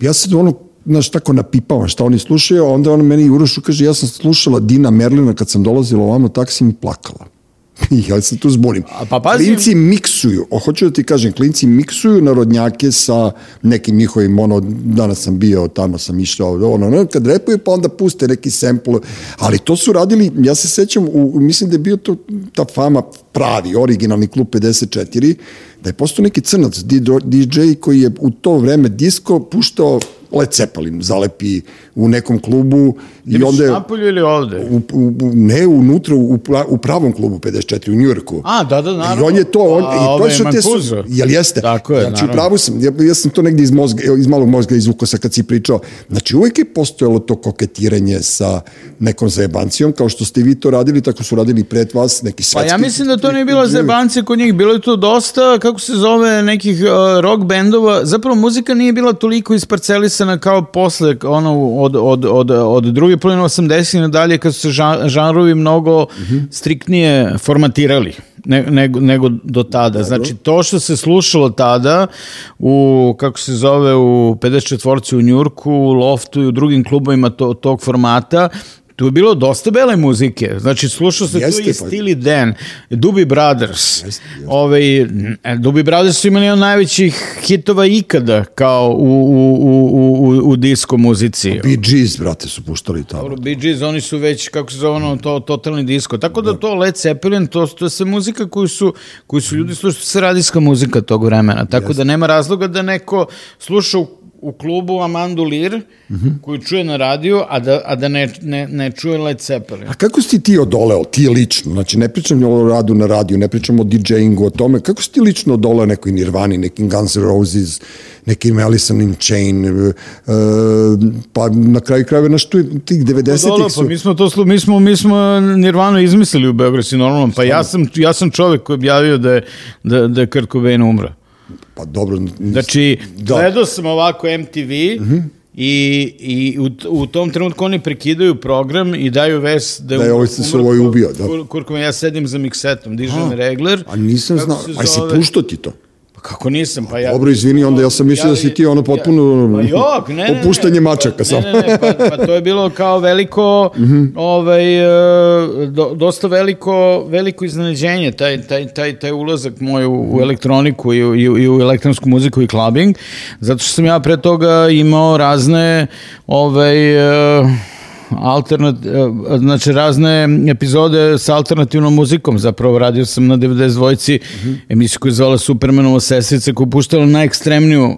ja sad ono, znaš, tako napipavam šta oni slušaju, onda ona meni urošu kaže, ja sam slušala Dina Merlina kad sam dolazila ovamo, tako si mi plakala. *laughs* ja se tu zbunim. Pa pazi... Klinci miksuju, o, hoću da ti kažem, klinci miksuju narodnjake sa nekim njihovim, ono, danas sam bio, tamo sam išao, ono, ono, kad repuju, pa onda puste neki sample, ali to su radili, ja se sećam, u, mislim da je bio to ta fama pravi, originalni klub 54, da je postao neki crnac DJ koji je u to vreme disko puštao Led Zeppelin zalepi u nekom klubu i onda je... napolju ili ovde? U, u, ne, unutra, u, u pravom klubu 54 u Njujorku. A, da, da, naravno. I on je to, on, A, i to su te su, jel jeste? Tako je, znači, naravno. sam, ja, ja sam to negde iz, mozga, iz malog mozga izvukao sa kad si pričao. Znači, uvijek je postojalo to koketiranje sa nekom zajebancijom, kao što ste vi to radili, tako su radili pred vas neki svetski. Pa ja mislim da to nije bila zajebancija kod njih, bilo je to dosta, kako se zove, nekih uh, rock bendova, zapravo muzika nije bila toliko isparcelisana kao posle, ono, od, od, od, od druge polovine 80 na dalje, kad su se žanrovi mnogo mm -hmm. striktnije formatirali ne, nego, nego do tada. Znači, to što se slušalo tada u, kako se zove, u 54. u Njurku, u Loftu i u drugim klubovima to, tog formata, Tu je bilo dosta bele muzike. Znači, slušao se jeste, tu i pa... Steely Dan, Doobie Brothers. Jeste, jeste. Ove, ovaj, Doobie Brothers su imali od najvećih hitova ikada kao u, u, u, u, u disko muzici. Bee Gees, brate, su puštali tamo. Dobro, Bee Gees, oni su već, kako se zove ono, to, totalni disko. Tako da, da. to Led Zeppelin, to, to je muzika koju su, koju su ljudi slušali, sve radijska muzika tog vremena. Tako jeste. da nema razloga da neko sluša u u klubu Amandu Lir, mm -hmm. koju čuje na radiju, a da, a da ne, ne, ne čuje Led Zeppelin. A kako si ti odoleo, ti lično? Znači, ne pričam o radu na radiju, ne pričam o DJingu, o tome. Kako si ti lično odoleo nekoj Nirvani, nekim Guns N' Roses, nekim Alice in Chain, uh, pa na kraju krajeva naš tu tih 90-ih pa, su... Pa mi smo, to, mi smo, mi smo Nirvanu izmislili u Beogradu, normalno. Pa ja sam, ja sam čovek koji objavio da je, da, da je Kurt Cobain umra. Pa dobro. Znači, da. gledao sam ovako MTV mm -hmm. i, i u, u tom trenutku oni prekidaju program i daju ves da, da je ovaj se svoj ubio. Da. Kurkom, ja sedim za miksetom, dižem regler. A nisam znao, aj si pušto ti to? Kako nisam, pa ja... Dobro, izvini, onda ja sam mislio ja, da si ti ono potpuno pa jok, ne, *laughs* ne, opuštanje mačaka samo. Ne, ne, ne, pa, pa to je bilo kao veliko, mm -hmm. ovaj, e, do, dosta veliko, veliko iznenađenje, taj, taj, taj, taj ulazak moj u, u elektroniku i, i, i u elektronsku muziku i clubbing, zato što sam ja pre toga imao razne, ovaj, uh, alternat, e, znači razne epizode sa alternativnom muzikom. Zapravo radio sam na 92-ci mm -hmm. emisiju koja je zvala Supermanova sestrica koja puštala najekstremniju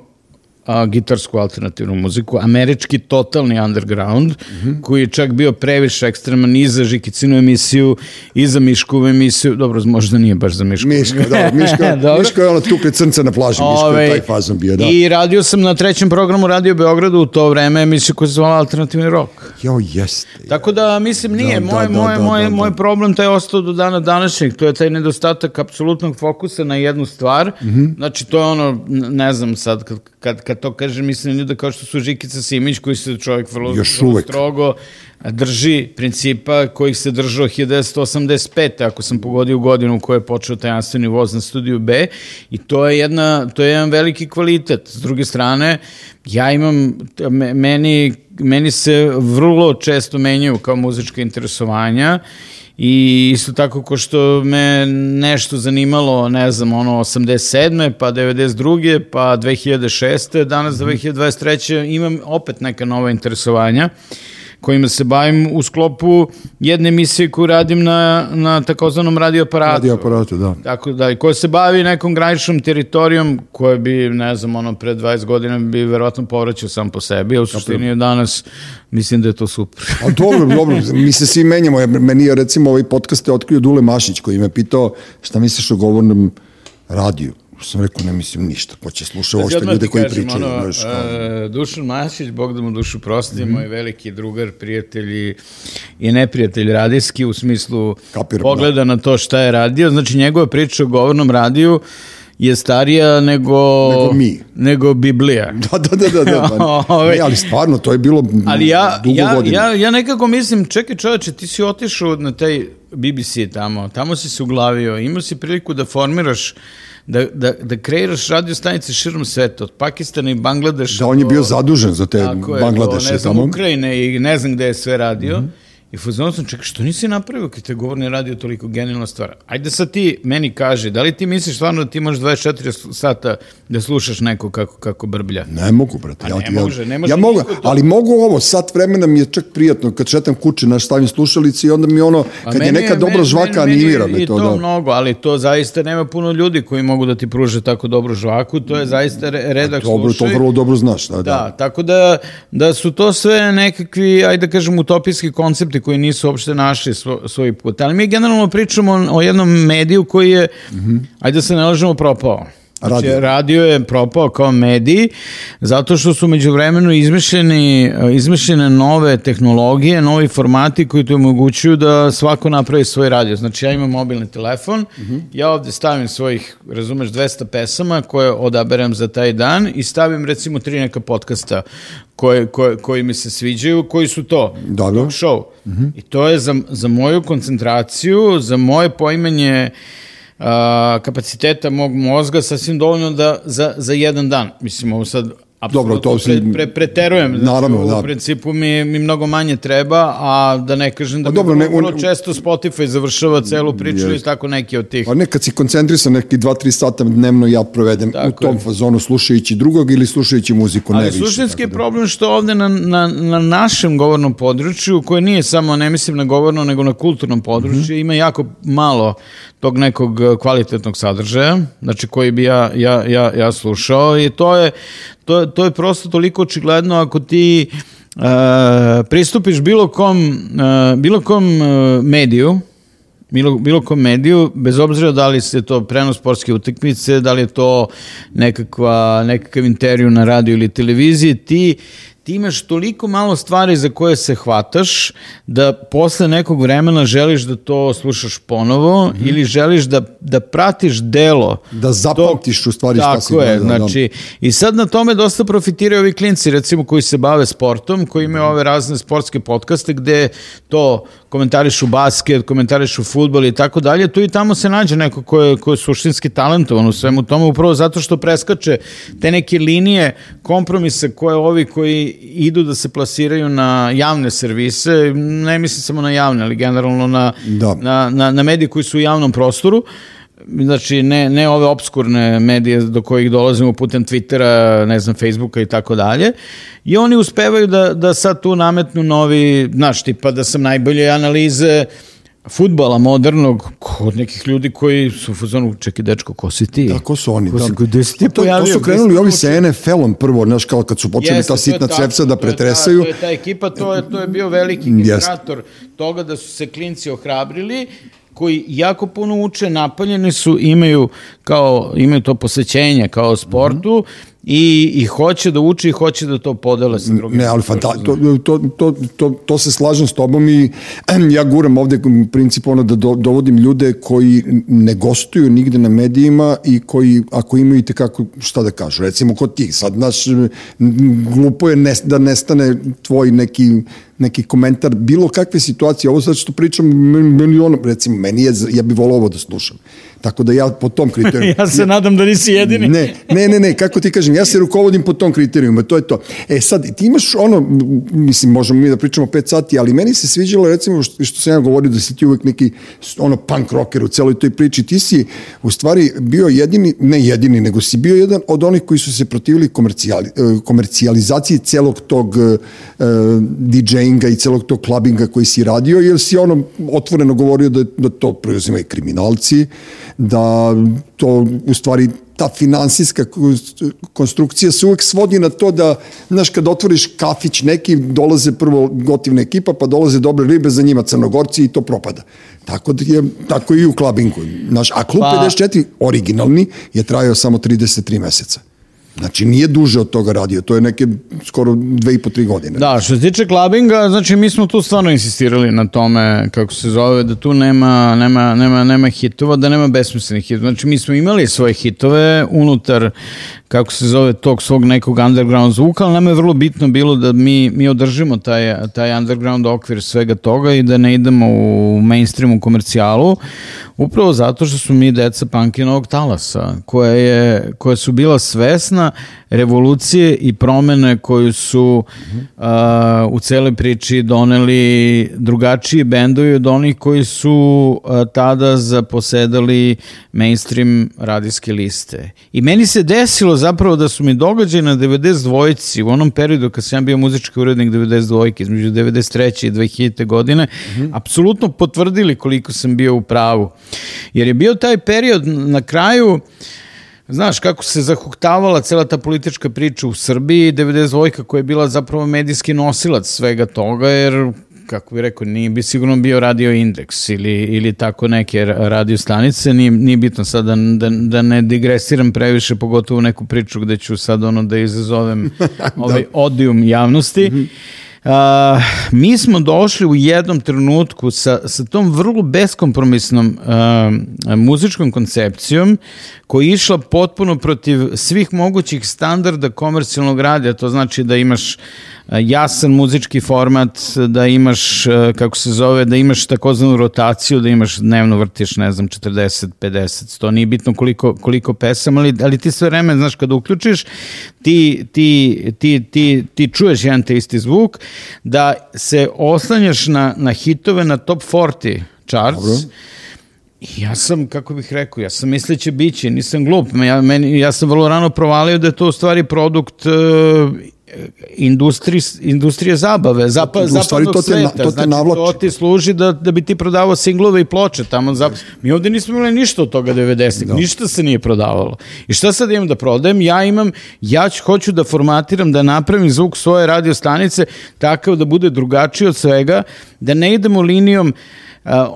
a, gitarsku alternativnu muziku, američki totalni underground, mm -hmm. koji je čak bio previše ekstreman i za Žikicinu emisiju, i za Miškovu emisiju, dobro, možda nije baš za Mišku. Miško, da, *laughs* Miško, Miško je ono tukli crnca na plaži, Miško Ove, je taj fazon bio, da. I radio sam na trećem programu Radio Beogradu u to vreme emisiju koja se zvala Alternativni rok. Jo, jeste. Tako da, mislim, nije, da, moj, da, moj, da, moj, da, da. moj problem taj ostao do dana današnjeg, to je taj nedostatak apsolutnog fokusa na jednu stvar, mm -hmm. znači to je ono, ne znam sad, kad, kad, kad to kažem, mislim ljuda kao što su Žikica Simić, koji se čovjek vrlo, Još vrlo strogo drži principa kojih se držao 1985. ako sam pogodio godinu u kojoj je počeo tajanstveni voz na studiju B i to je, jedna, to je jedan veliki kvalitet. S druge strane, ja imam, meni, meni se vrlo često menjaju kao muzička interesovanja I isto tako ko što me nešto zanimalo, ne znam, ono 87. pa 92. pa 2006. danas 2023. Mhm. imam opet neka nova interesovanja kojima se bavim u sklopu jedne emisije koju radim na, na takozvanom radioaparatu. Radioaparatu, da. Tako da, i koja se bavi nekom graničnom teritorijom koje bi, ne znam, ono, pre 20 godina bi verovatno povraćao sam po sebi, a u suštini danas mislim da je to super. a dobro, dobro, mi se svi menjamo. Meni je, recimo, ovaj podcast je otkrio Dule Mašić koji me pitao šta misliš o govornom radiju sam rekao, ne mislim ništa, ko će slušati ovo što ljude koji kažem, pričaju. Ono, znaš, uh, Dušan Masić, Bog da mu dušu prosti, mm -hmm. moj veliki drugar, prijatelj i, neprijatelj radijski, u smislu Kapiram, pogleda da. na to šta je radio. Znači, njegova priča o govornom radiju je starija nego nego mi nego Biblija. *laughs* Da da da da da. Pa, *laughs* ne, ali stvarno to je bilo ali ja dugo ja, godina. ja ja nekako mislim čekaj čoveče ti si otišao na taj BBC tamo, tamo si se uglavio, imao si priliku da formiraš da, da, da kreiraš radio stanice širom sveta, od Pakistana i Bangladeša. Da, on je bio zadužen za te Bangladeše. Do, ne znam, Ukrajine i ne znam gde je sve radio. Mm -hmm. I fuzon sam, čekaj, što nisi napravio kad te govorni radio toliko genijalna stvar? Ajde sad ti meni kaže, da li ti misliš stvarno da ti možeš 24 sata da slušaš neko kako, kako brblja? Ne mogu, brate. Ja, ne može, ne može ja mogu, to. ali mogu ovo, sat vremena mi je čak prijatno, kad šetam kuće, naš stavim slušalici i onda mi ono, kad je neka dobra žvaka, animira me to. I to da. mnogo, ali to zaista nema puno ljudi koji mogu da ti pruže tako dobru žvaku, to je zaista redak dobro, slušaj. To vrlo dobro znaš, da, da. Da, tako da, da su to sve nekakvi, ajde da kažem, utopijski koncepti koji nisu uopšte našli svo, svoj put. Ali mi generalno pričamo o, jednom mediju koji je, mm -hmm. ajde da se ne lažemo, propao. Znači, radio. radio je propao kao medij zato što su među vremenu izmišljeni, izmišljene nove tehnologije, novi formati koji ti omogućuju da svako napravi svoj radio. Znači ja imam mobilni telefon, mm -hmm. ja ovde stavim svojih, razumeš, 200 pesama koje odaberem za taj dan i stavim recimo tri neka podcasta koje, koje, koji mi se sviđaju, koji su to? Dobro. Talk show. Mm -hmm. I to je za, za moju koncentraciju, za moje poimanje a, kapaciteta mog mozga sasvim dovoljno da za, za jedan dan. Mislim, ovo sad Dobro, to pre, pre, preterujem. Znači, naravno, da. U principu mi, mi mnogo manje treba, a da ne kažem da a dobro, ne, vrlo često Spotify završava celu priču i tako neki od tih. A nekad si koncentrisan neki 2-3 sata dnevno ja provedem tako u tom je. fazonu slušajući drugog ili slušajući muziku, Ali ne više. Ali suštinski je da. problem što ovde na, na, na našem govornom području, koje nije samo, ne mislim na govorno, nego na kulturnom području, mm -hmm. ima jako malo tog nekog kvalitetnog sadržaja, znači koji bi ja, ja, ja, ja slušao i to je, to, to je prosto toliko očigledno ako ti uh, pristupiš bilo kom, uh, bilo kom uh, mediju, bilo, bilo kom mediju, bez obzira da li se to prenos sportske utakmice, da li je to nekakva, nekakav intervju na radio ili televiziji, ti ti imaš toliko malo stvari za koje se hvataš da posle nekog vremena želiš da to slušaš ponovo mm -hmm. ili želiš da, da pratiš delo. Da zapamtiš u stvari šta si je, da, znači, i sad na tome dosta profitiraju ovi klinci recimo koji se bave sportom, koji imaju ove razne sportske podcaste gde to komentarišu basket, komentarišu futbol i tako dalje, tu i tamo se nađe neko ko je, ko je suštinski talentovan u svemu tome, upravo zato što preskače te neke linije kompromisa koje ovi koji idu da se plasiraju na javne servise, ne mislim samo na javne, ali generalno na, da. na, na, na medije koji su u javnom prostoru, znači ne, ne ove obskurne medije do kojih dolazimo putem Twittera, ne znam, Facebooka i tako dalje. I oni uspevaju da, da sad tu nametnu novi, znaš, tipa da sam najbolje analize futbala modernog kod nekih ljudi koji su u fazonu, čekaj dečko, ko si ti? Da, ko su oni? Ko si, da. gde si ti to, pojavio? to su krenuli ovi sa NFL-om prvo, znaš, kao kad su počeli Jeste, ta sitna cepsa da tačno, to je ta- pretresaju. To je ta ekipa, to je, to je bio veliki generator toga da su se klinci ohrabrili koji jako puno uče, napaljeni su, imaju kao imaju to posvećenje kao sportu i, i hoće da uči i hoće da to podele sa drugim. Ne, ali fanta, to, to, to, to, to se slažem s tobom i em, ja guram ovde u principu ono da do, dovodim ljude koji ne gostuju nigde na medijima i koji ako imaju i tekako šta da kažu. Recimo kod ti, sad naš glupo je nes, da nestane tvoj neki neki komentar bilo kakve situacije, ovo sad što pričam milionom, recimo, meni je, ja bih volao ovo da slušam. Tako da ja po tom kriteriju... *laughs* ja se nadam da nisi jedini. Ne, ne, ne, ne, kako ti kažem, ja se rukovodim po tom kriterijumu, to je to. E sad, ti imaš ono, mislim, možemo mi da pričamo 5 sati, ali meni se sviđalo, recimo, što, što sam ja govorio, da si ti uvek neki ono punk rocker u celoj toj priči, ti si u stvari bio jedini, ne jedini, nego si bio jedan od onih koji su se protivili komercijali, eh, komercijalizaciji celog tog uh, DJ-inga i celog tog klubinga koji si radio, jer si ono otvoreno govorio da, da to preuzimaju kriminalci, da to u stvari ta finansijska konstrukcija se uvek svodi na to da, znaš, kad otvoriš kafić neki, dolaze prvo gotivna ekipa, pa dolaze dobre ribe, za njima crnogorci i to propada. Tako da je, tako i u klabingu. Znaš, a klub Pa- 54, originalni, je trajao samo 33 meseca. Znači, nije duže od toga radio, to je neke skoro dve i po, tri godine. Da, što se tiče klabinga, znači mi smo tu stvarno insistirali na tome, kako se zove, da tu nema, nema, nema, nema hitova, da nema besmislenih hitova. Znači mi smo imali svoje hitove unutar, kako se zove, tog svog nekog underground zvuka, ali nama je vrlo bitno bilo da mi, mi održimo taj, taj underground okvir svega toga i da ne idemo u mainstreamu komercijalu, upravo zato što su mi deca punkinovog talasa, koja, je, koja su bila svesna revolucije i promene koju su uh, u celoj priči doneli drugačiji bendovi od onih koji su uh, tada zaposedali mainstream radijske liste. I meni se desilo zapravo da su mi događaji na 92-ci u onom periodu kad sam ja bio muzički urednik 92-ki između 93. i 2000. godine apsolutno potvrdili koliko sam bio u pravu. Jer je bio taj period na kraju Znaš, kako se zahuktavala cela ta politička priča u Srbiji, 92 koja je bila zapravo medijski nosilac svega toga, jer kako bih rekao, nije bi sigurno bio radio indeks ili, ili tako neke radio stanice, nije, nije bitno sad da, da, da ne digresiram previše, pogotovo u neku priču gde ću sad ono da izazovem *laughs* ovaj odijum javnosti. Mm -hmm. Mi smo došli u jednom trenutku sa, sa tom vrlo beskompromisnom uh, muzičkom koncepcijom koja je išla potpuno protiv svih mogućih standarda komercijalnog radija, to znači da imaš jasan muzički format, da imaš, kako se zove, da imaš takozvanu rotaciju, da imaš dnevno vrtiš, ne znam, 40, 50, 100, nije bitno koliko, koliko pesama, ali, ali ti sve vreme, znaš, kada uključiš, ti, ti, ti, ti, ti čuješ jedan te isti zvuk, da se oslanjaš na, na hitove na top 40 charts, Dobro. Ja sam, kako bih rekao, ja sam misleće biće, nisam glup. Ja, meni, ja sam vrlo rano provalio da je to u stvari produkt uh, industri, industrije zabave, zapa, u stvari zapadnog to te, sveta. to te znači, navlači. to ti služi da, da bi ti prodavao singlove i ploče tamo. Zap... Mi ovde nismo imali ništa od toga 90-ih, da. ništa se nije prodavalo. I šta sad imam da prodajem? Ja imam, ja ću, hoću da formatiram, da napravim zvuk svoje radio stanice takav da bude drugačiji od svega, da ne idemo linijom uh,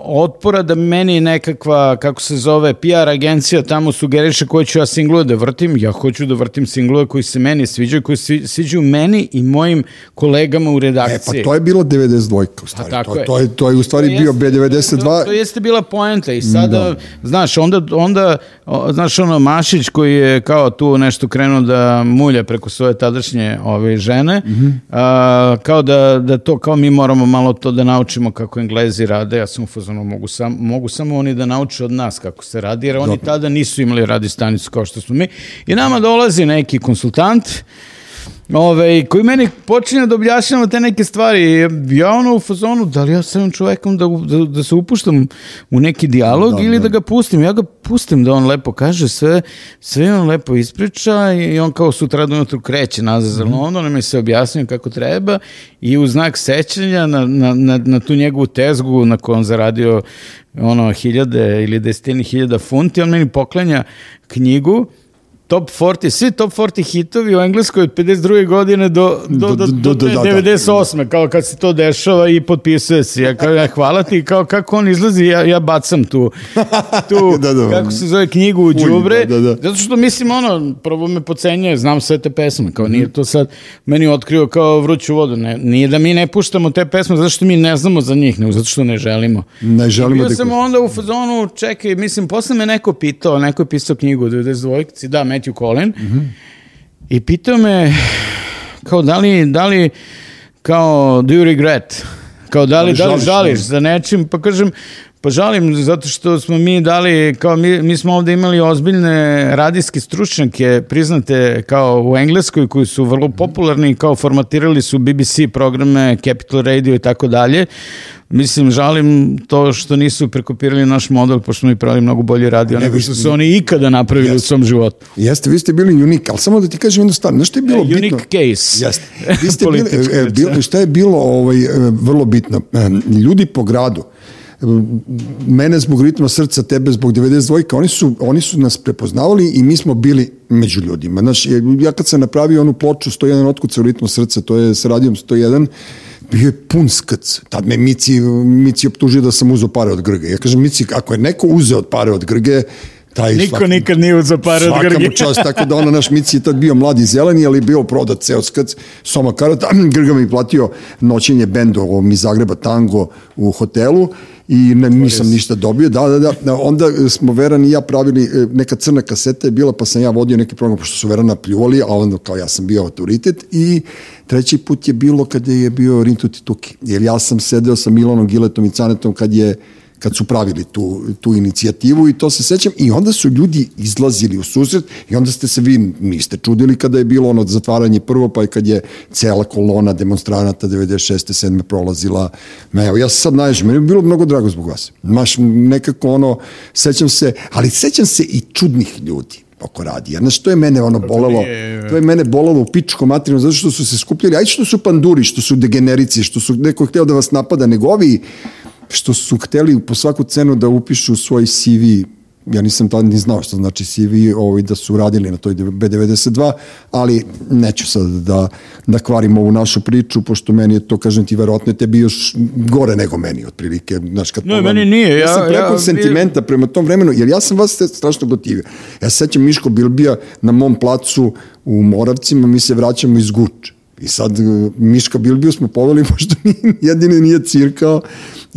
otpora da meni nekakva, kako se zove, PR agencija tamo sugeriše koje ću ja singlove da vrtim. Ja hoću da vrtim singlove koji se meni sviđaju, koji se sviđaju meni i mojim kolegama u redakciji. E, pa to je bilo 92 u stvari. to, je. to, je, to je u stvari To bio jeste- B92. To, to jeste bila poenta i sada, da. znaš, onda, onda, znaš, ono, Mašić koji je kao tu nešto krenuo da mulja preko svoje tadašnje ove žene, mm -hmm. a, kao da, da to, kao mi moramo malo to da naučimo kako Englezi rade, ja sam u fazonu, mogu, sam, mogu samo oni da nauče od nas kako se radi, jer oni tada nisu imali radi stanicu kao što smo mi. I nama dolazi neki konsultant, Ove, koji meni počinje da objašnjava te neke stvari. Ja ono u fazonu, da li ja sam čovekom da, da, da se upuštam u neki dijalog da, ili da. da ga pustim. Ja ga pustim da on lepo kaže sve, sve on lepo ispriča i on kao sutra do jutru kreće nazad za mm. London, mi se objasnio kako treba i u znak sećanja na, na, na, na tu njegovu tezgu na kojoj on zaradio ono hiljade ili desetini hiljada funti, on meni poklanja knjigu top 40, svi top 40 hitovi u Engleskoj od 52. godine do, do, do, do, do, do 98. Da, da. kao kad se to dešava i potpisuje se. Ja kao, ja, hvala ti, kao kako on izlazi, ja, ja bacam tu, *laughs* tu da, da, kako se zove knjigu u džubre, da, da. zato što mislim, ono, prvo me pocenjuje, znam sve te pesme, kao nije to sad meni otkrio kao vruću vodu, ne, nije da mi ne puštamo te pesme, zato što mi ne znamo za njih, nego zato što ne želimo. Ne želimo da... sam onda u fazonu, čekaj, mislim, posle me neko pitao, neko je pisao knjigu u 92. Da, Matthew Colin, mm -hmm. i pitao me kao da li, da li kao do you regret? Kao da li, da li žališ za nečim? Pa kažem, Pa žalim zato što smo mi dali, kao mi, mi smo ovde imali ozbiljne radijske stručnjake priznate kao u Engleskoj koji su vrlo popularni kao formatirali su BBC programe, Capital Radio i tako dalje. Mislim, žalim to što nisu prekopirali naš model, pošto mi pravili mnogo bolje radio nego što su oni ikada napravili jeste, u svom životu. Jeste, vi ste bili unik, ali samo da ti kažem jednu stvar, znaš što je bilo uh, bitno? Unique case. Jeste. Vi ste *laughs* bili, e, bilo, šta je bilo ovaj, e, vrlo bitno? E, ljudi po gradu, mene zbog ritma srca, tebe zbog 92 oni su, oni su nas prepoznavali i mi smo bili među ljudima. Znaš, ja kad sam napravio onu ploču 101 otkuca u ritmu srca, to je s radijom 101, bio je pun skrc. Tad me Mici, Mici optužio da sam uzao pare od Grge. Ja kažem, Mici, ako je neko uzeo od pare od Grge, taj Niko svaka, nikad nije uzao pare od Grge. Svaka mu čast, tako da ono naš Mici je tad bio mladi zeleni, ali bio prodat ceo skrc, Soma Karata, *clears throat* Grga mi platio noćenje bendo mi Zagreba Tango u hotelu i ne, nisam ništa dobio. Da, da, da. Onda smo Veran i ja pravili, e, neka crna kaseta je bila, pa sam ja vodio neki program, pošto su Verana pljuvali, a onda kao ja sam bio autoritet i treći put je bilo kada je bio Rintu Tituki. Jer ja sam sedeo sa Milanom Giletom i Canetom kad je kad su pravili tu, tu inicijativu i to se sećam i onda su ljudi izlazili u susret i onda ste se vi niste čudili kada je bilo ono zatvaranje prvo pa i kad je cela kolona demonstranata 96. 7. prolazila me, evo ja sad najžem, meni je bilo mnogo drago zbog vas maš nekako ono sećam se, ali sećam se i čudnih ljudi oko radi. Jer znaš, to je mene ono bolelo, to je mene bolelo u pičko materinu, zato što su se skupljali, aj što su panduri, što su degenerici, što su neko hteo da vas napada, nego ovi što su hteli po svaku cenu da upišu svoj CV ja nisam tada ni znao što znači CV ovaj, da su radili na toj B92, ali neću sad da, da kvarim ovu našu priču, pošto meni je to, kažem ti, verovatno tebi još gore nego meni, otprilike. Znaš, kad ne, pogledam, meni nije. Ja, ja sam preko ja, sentimenta prema tom vremenu, jer ja sam vas strašno gotivio. Ja se sećam Miško Bilbija na mom placu u Moravcima, mi se vraćamo iz Guče. I sad Miška Bilbiju smo poveli, *laughs* pošto jedini nije cirkao,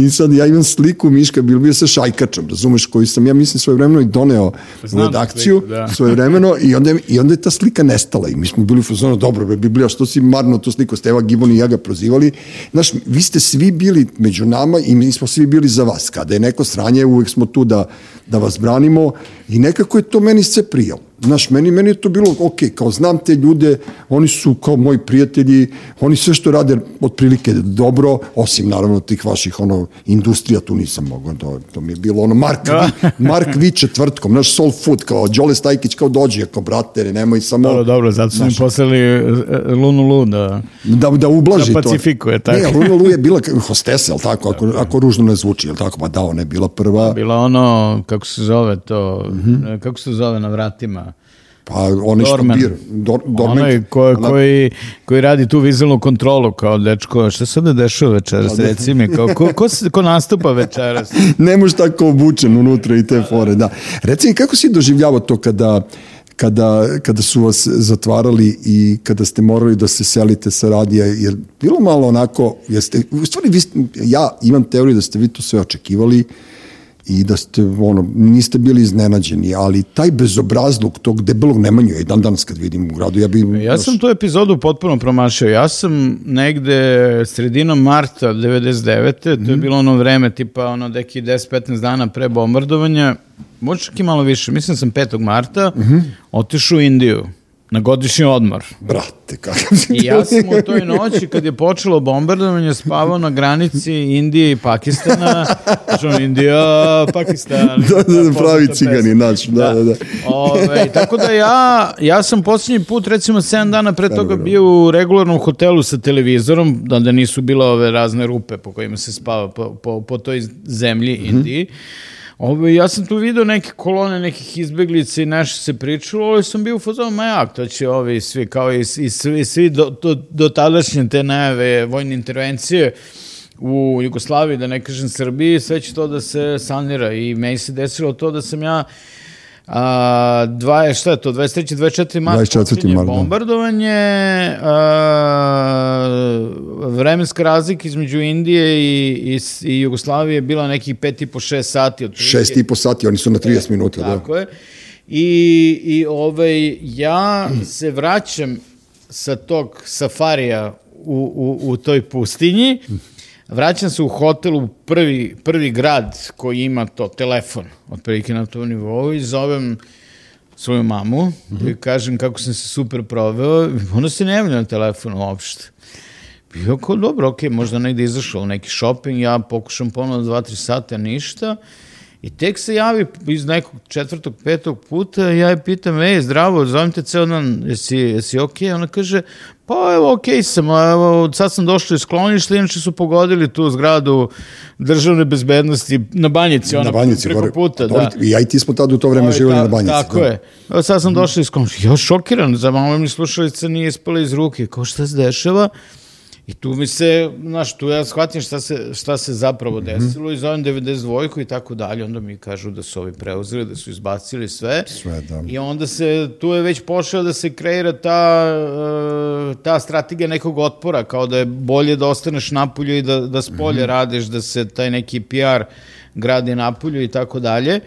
I sad ja imam sliku Miška Bilbija sa šajkačom, razumeš, koji sam ja mislim svoje vremeno i doneo Znam u redakciju sliku, da. *laughs* svoje vremeno i onda, i onda je ta slika nestala i mi smo bili u fazonu, dobro, be, Biblija, što si marno tu sliku, Steva Gibon i ja ga prozivali. Znaš, vi ste svi bili među nama i mi smo svi bili za vas. Kada je neko sranje, uvek smo tu da, da vas branimo i nekako je to meni sve prijalo. Znaš, meni, meni je to bilo, ok, kao znam te ljude, oni su kao moji prijatelji, oni sve što rade otprilike dobro, osim naravno tih vaših ono, industrija, tu nisam mogao, to, to mi je bilo ono, Mark, da. Mark Vi četvrtkom, naš soul food, kao Đole Stajkić, kao dođe, kao brate, nemoj samo... Dobro, dobro, zato su mi poslali e, Lunu Lu da... Da, da ublaži da pacifikuje, to. tako. Ne, Lunu Lu je bila *laughs* hostesa, ali tako, ako, ako ružno ne zvuči, jel tako, pa da, ona je bila prva... Bila ono, kako se zove to, mm -hmm. kako se zove na vratima? Pa onaj što bir, dor. Onaj ko, koji, koji radi tu vizualnu kontrolu kao dečko, šta se da dešava večeras, da, reci mi, kao, ko, ko, ko nastupa večeras? *laughs* ne možeš tako obučen unutra i te fore, da. Reci mi, kako si doživljavao to kada kada, kada su vas zatvarali i kada ste morali da se selite sa radija, jer bilo malo onako, jeste, u stvari vi, ja imam teoriju da ste vi to sve očekivali, i da ste, ono, niste bili iznenađeni, ali taj bezobrazluk tog debelog Nemanju, i dan danas kad vidim u gradu, ja bi... Ja sam tu epizodu potpuno promašao. Ja sam negde sredinom marta 99. Mm. to je mhm. bilo ono vreme, tipa ono deki 10-15 dana pre bombardovanja, možda čak i malo više, mislim sam 5. marta, mm -hmm. otišao u Indiju na godišnji odmor. Brate, kakav si I ja sam u toj noći, kad je počelo bombardovanje, spavao na granici Indije i Pakistana. Znači, Indija, Pakistan. da, da, da, pravi cigani, naš, da, da, da. Ove, tako da ja, ja sam posljednji put, recimo, 7 dana pre toga bio u regularnom hotelu sa televizorom, da, da nisu bile ove razne rupe po kojima se spava po, po, po toj zemlji mm -hmm. Ove, ja sam tu video neke kolone nekih izbeglica i nešto se pričalo, ali sam bio u fazonu, ma jak, to će ovi svi, kao i, i svi, svi do, do, do tadašnje te najave vojne intervencije u Jugoslaviji, da ne kažem Srbiji, sve će to da se sanira. I meni se desilo to da sam ja A, dva je, šta je to, 23. 24. mart 24. mart, da. bombardovanje, a, vremenska razlika između Indije i, i, i Jugoslavije je bila nekih 5 i po 6 sati. Od 6 i po sati, oni su na 30 e, minuta. Da. Tako da. je. I, i ovaj, ja se vraćam sa tog safarija u, u, u toj pustinji, vraćam se u hotel u prvi, prvi grad koji ima to, telefon, otprilike na tom nivou i zovem svoju mamu mm -hmm. i kažem kako sam se super proveo, ona se ne javlja na telefon uopšte. I ako, dobro, ok, možda negde izašao u neki shopping, ja pokušam ponovno dva, tri sata, ništa. I tek se javi iz nekog četvrtog, petog puta, ja je pitam, ej, zdravo, zovem te ceo dan, jesi, jesi ok? Ona kaže, pa evo, ok sam, evo, sad sam došla iz skloništa, inače su pogodili tu zgradu državne bezbednosti na Banjici, ona, na banjici, preko gore, puta, da. I ja i ti smo tada u to vreme ovaj, živjeli na Banjici. Tako da. je. Evo, sad sam došla iz skloništa, ja šokiran, za malo mi slušalica nije ispala iz ruke, kao šta se dešava? I tu mi se, znaš, tu ja shvatim šta se, šta se zapravo mhm. desilo mm -hmm. i zovem 92 i tako dalje, onda mi kažu da su ovi preuzeli, da su izbacili sve. Sve, da. I onda se, tu je već pošao da se kreira ta, e, ta strategija nekog otpora, kao da je bolje da ostaneš napolju i da, da spolje mm -hmm. radiš, da se taj neki PR gradi napolju i tako dalje.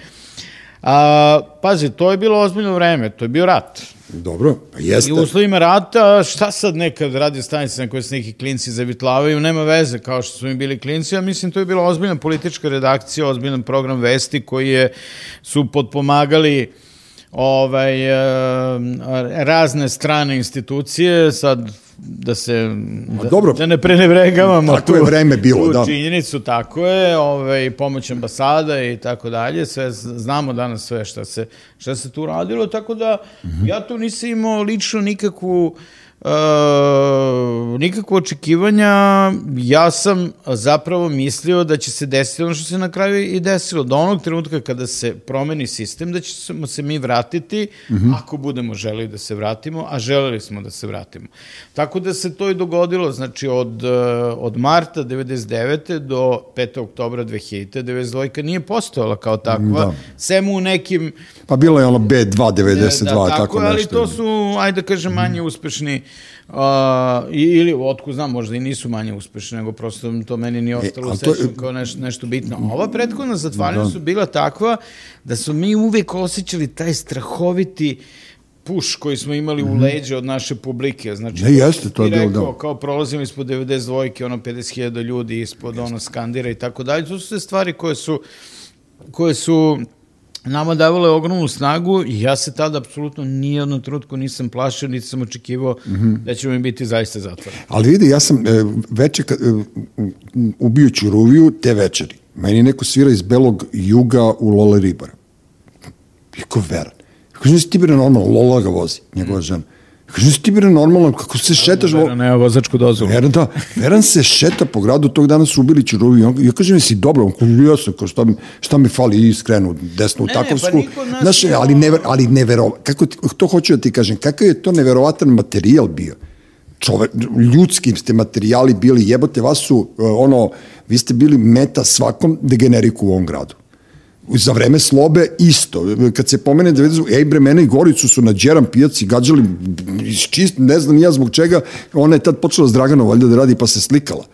A, pazi, to je bilo ozbiljno vreme, to je bio rat. Dobro, pa jeste. I u uslovima rata, šta sad nekad radio stanice na koje se neki klinci zavitlavaju, nema veze kao što su mi bili klinci, ja mislim to je bila ozbiljna politička redakcija, ozbiljan program vesti koji je, su podpomagali ovaj, eh, razne strane institucije, sad da se da, dobro. da ne prenevregavamo tako tu, je vreme bilo, tu da. činjenicu, tako je, ovaj, pomoć ambasada i tako dalje, sve, znamo danas sve šta se, šta se tu radilo, tako da mm -hmm. ja tu nisam imao lično nikakvu Uh, nikakvo očekivanja, ja sam zapravo mislio da će se desiti ono što se na kraju i desilo. Do onog trenutka kada se promeni sistem, da ćemo se mi vratiti, mm -hmm. ako budemo želeli da se vratimo, a želeli smo da se vratimo. Tako da se to i dogodilo, znači od, uh, od marta 99. do 5. oktobra 2000. 92. nije postojala kao takva, da. sem u nekim... Pa bilo je ono B2 92, da, tako, tako nešto. Ali to su, ajde da kažem, manje uspešni Uh, ili, otko znam, možda i nisu manje uspešne, nego prosto to meni nije e, ostalo e, to... kao neš, nešto bitno. Ova prethodna zatvaranja da. su bila takva da su mi uvek osjećali taj strahoviti puš koji smo imali mm -hmm. u mhm. leđe od naše publike. Znači, ne, jeste, to je bilo, da. Kao prolazimo ispod 92 ono 50.000 ljudi ispod, jeste. ono, skandira i tako dalje. To su sve stvari koje su, koje su nama davalo je ogromnu snagu i ja se tada apsolutno nijednom trutku nisam plašio, niti sam očekivao mm -hmm. da ćemo im biti zaista zatvoreni. Ali vidi, ja sam e, večer, e, ubijući Ruviju, te večeri, meni neko svira iz Belog juga u Lola Ribara. Iko veran. Kako se ti bire normalno, Lola ga vozi, njegova mm. žena. Kaže, si ti bire normalno, kako se šetaš... Veran nema vozačku dozvolu. Veran, da, Veran se šeta po gradu, tog dana su ubili Čirovi. Ja kažem, si dobro, on kaže, ja sam, kao, šta, mi, šta mi fali, i skrenu desno u Takovsku. Ne, pa Znaš, ali, never, ali nevero, kako, to hoću da ti kažem, kakav je to neverovatan materijal bio? Čove, ljudski ste materijali bili, jebote, vas su, e, ono, vi ste bili meta svakom degeneriku u ovom gradu za vreme slobe isto. Kad se pomene da vidu, ej bre, mene i Goricu su na Đeram pijaci gađali čist, ne znam ja zbog čega, ona je tad počela s Draganom valjda da radi pa se slikala.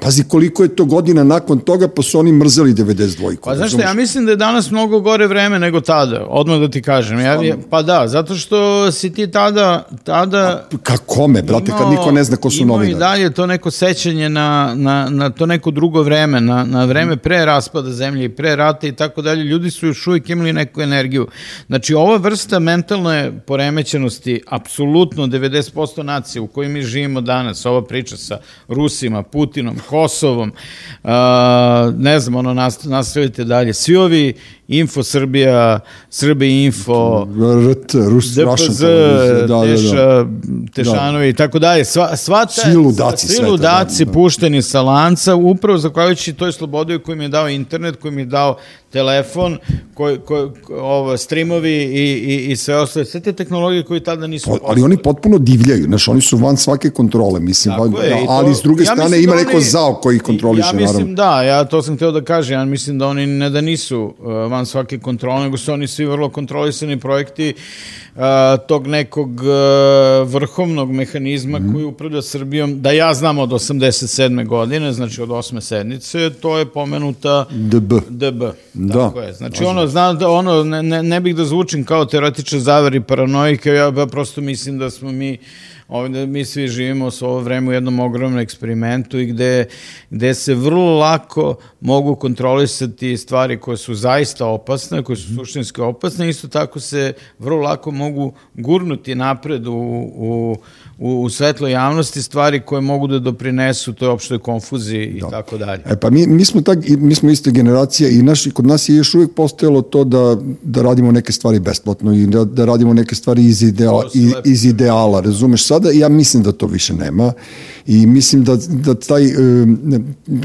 Pazi koliko je to godina nakon toga, pa su oni mrzeli 92. Pa znaš šta, ja mislim da je danas mnogo gore vreme nego tada, odmah da ti kažem. Ja, pa da, zato što si ti tada... tada A, ka kome, brate, imao, kad niko ne zna ko su novinari? Imao i dalje to neko sećanje na, na, na to neko drugo vreme, na, na vreme pre raspada zemlje i pre rata i tako dalje. Ljudi su još uvijek imali neku energiju. Znači, ova vrsta mentalne poremećenosti, apsolutno 90% nacije u kojoj mi živimo danas, ova priča sa Rusima, Putinom, Kosovom, uh, ne znam, ono, nastavite dalje. Svi ovi Info Srbija, Srbi Info, RT, Rus, DPZ, da, da, Teša, da, Tešanovi i tako dalje. Sva, sva ta, svi ludaci, svi ludaci da, da. pušteni sa lanca, upravo zahvaljujući toj slobodi koju mi je dao internet, koju mi je dao telefon, koji, koji, ovo, streamovi i, i, i sve ostale, sve te tehnologije koje tada nisu po, Ali oni potpuno divljaju, znaš, oni su van svake kontrole, mislim, Tako je, ali to, s druge ja strane ima da neko oni, zao koji kontroliše, naravno. Ja mislim, naravno. da, ja to sam hteo da kažem, ja mislim da oni ne da nisu uh, van svake kontrole, nego su oni svi vrlo kontrolisani projekti uh, tog nekog uh, vrhovnog mehanizma mm. koji upravlja Srbijom, da ja znam od 87. godine, znači od osme sednice, to je pomenuta DB. DB. Da. Tako je. Znači ono, znam da ono, ne, ne, ne bih da zvučim kao teoretičan zaver i paranoik, ja, ja prosto mislim da smo mi ovde mi svi živimo s ovo vreme u jednom ogromnom eksperimentu i gde, gde se vrlo lako mogu kontrolisati stvari koje su zaista opasne, koje su suštinski opasne, isto tako se vrlo lako mogu gurnuti napred u, u u, u svetloj javnosti stvari koje mogu da doprinesu toj opštoj konfuziji i da. tako dalje. E pa mi, mi smo tak, mi smo iste generacije i naši, kod nas je još uvijek postojalo to da, da radimo neke stvari besplatno i da, da radimo neke stvari iz ideala, iz, iz ideala, razumeš? Sada ja mislim da to više nema i mislim da, da taj, um,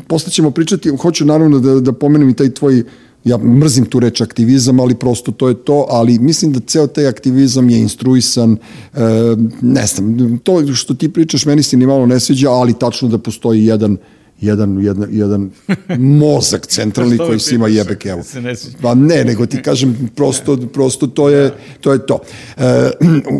posle ćemo pričati, hoću naravno da, da pomenem i taj tvoj ja mrzim tu reč aktivizam, ali prosto to je to, ali mislim da ceo taj aktivizam je instruisan, e, ne znam, to što ti pričaš meni se ni malo ne sviđa, ali tačno da postoji jedan jedan, jedan, jedan *laughs* mozak centralni koji se ima jebe kevu. Pa ne, nego ti kažem, prosto, prosto to, je, to je to. E,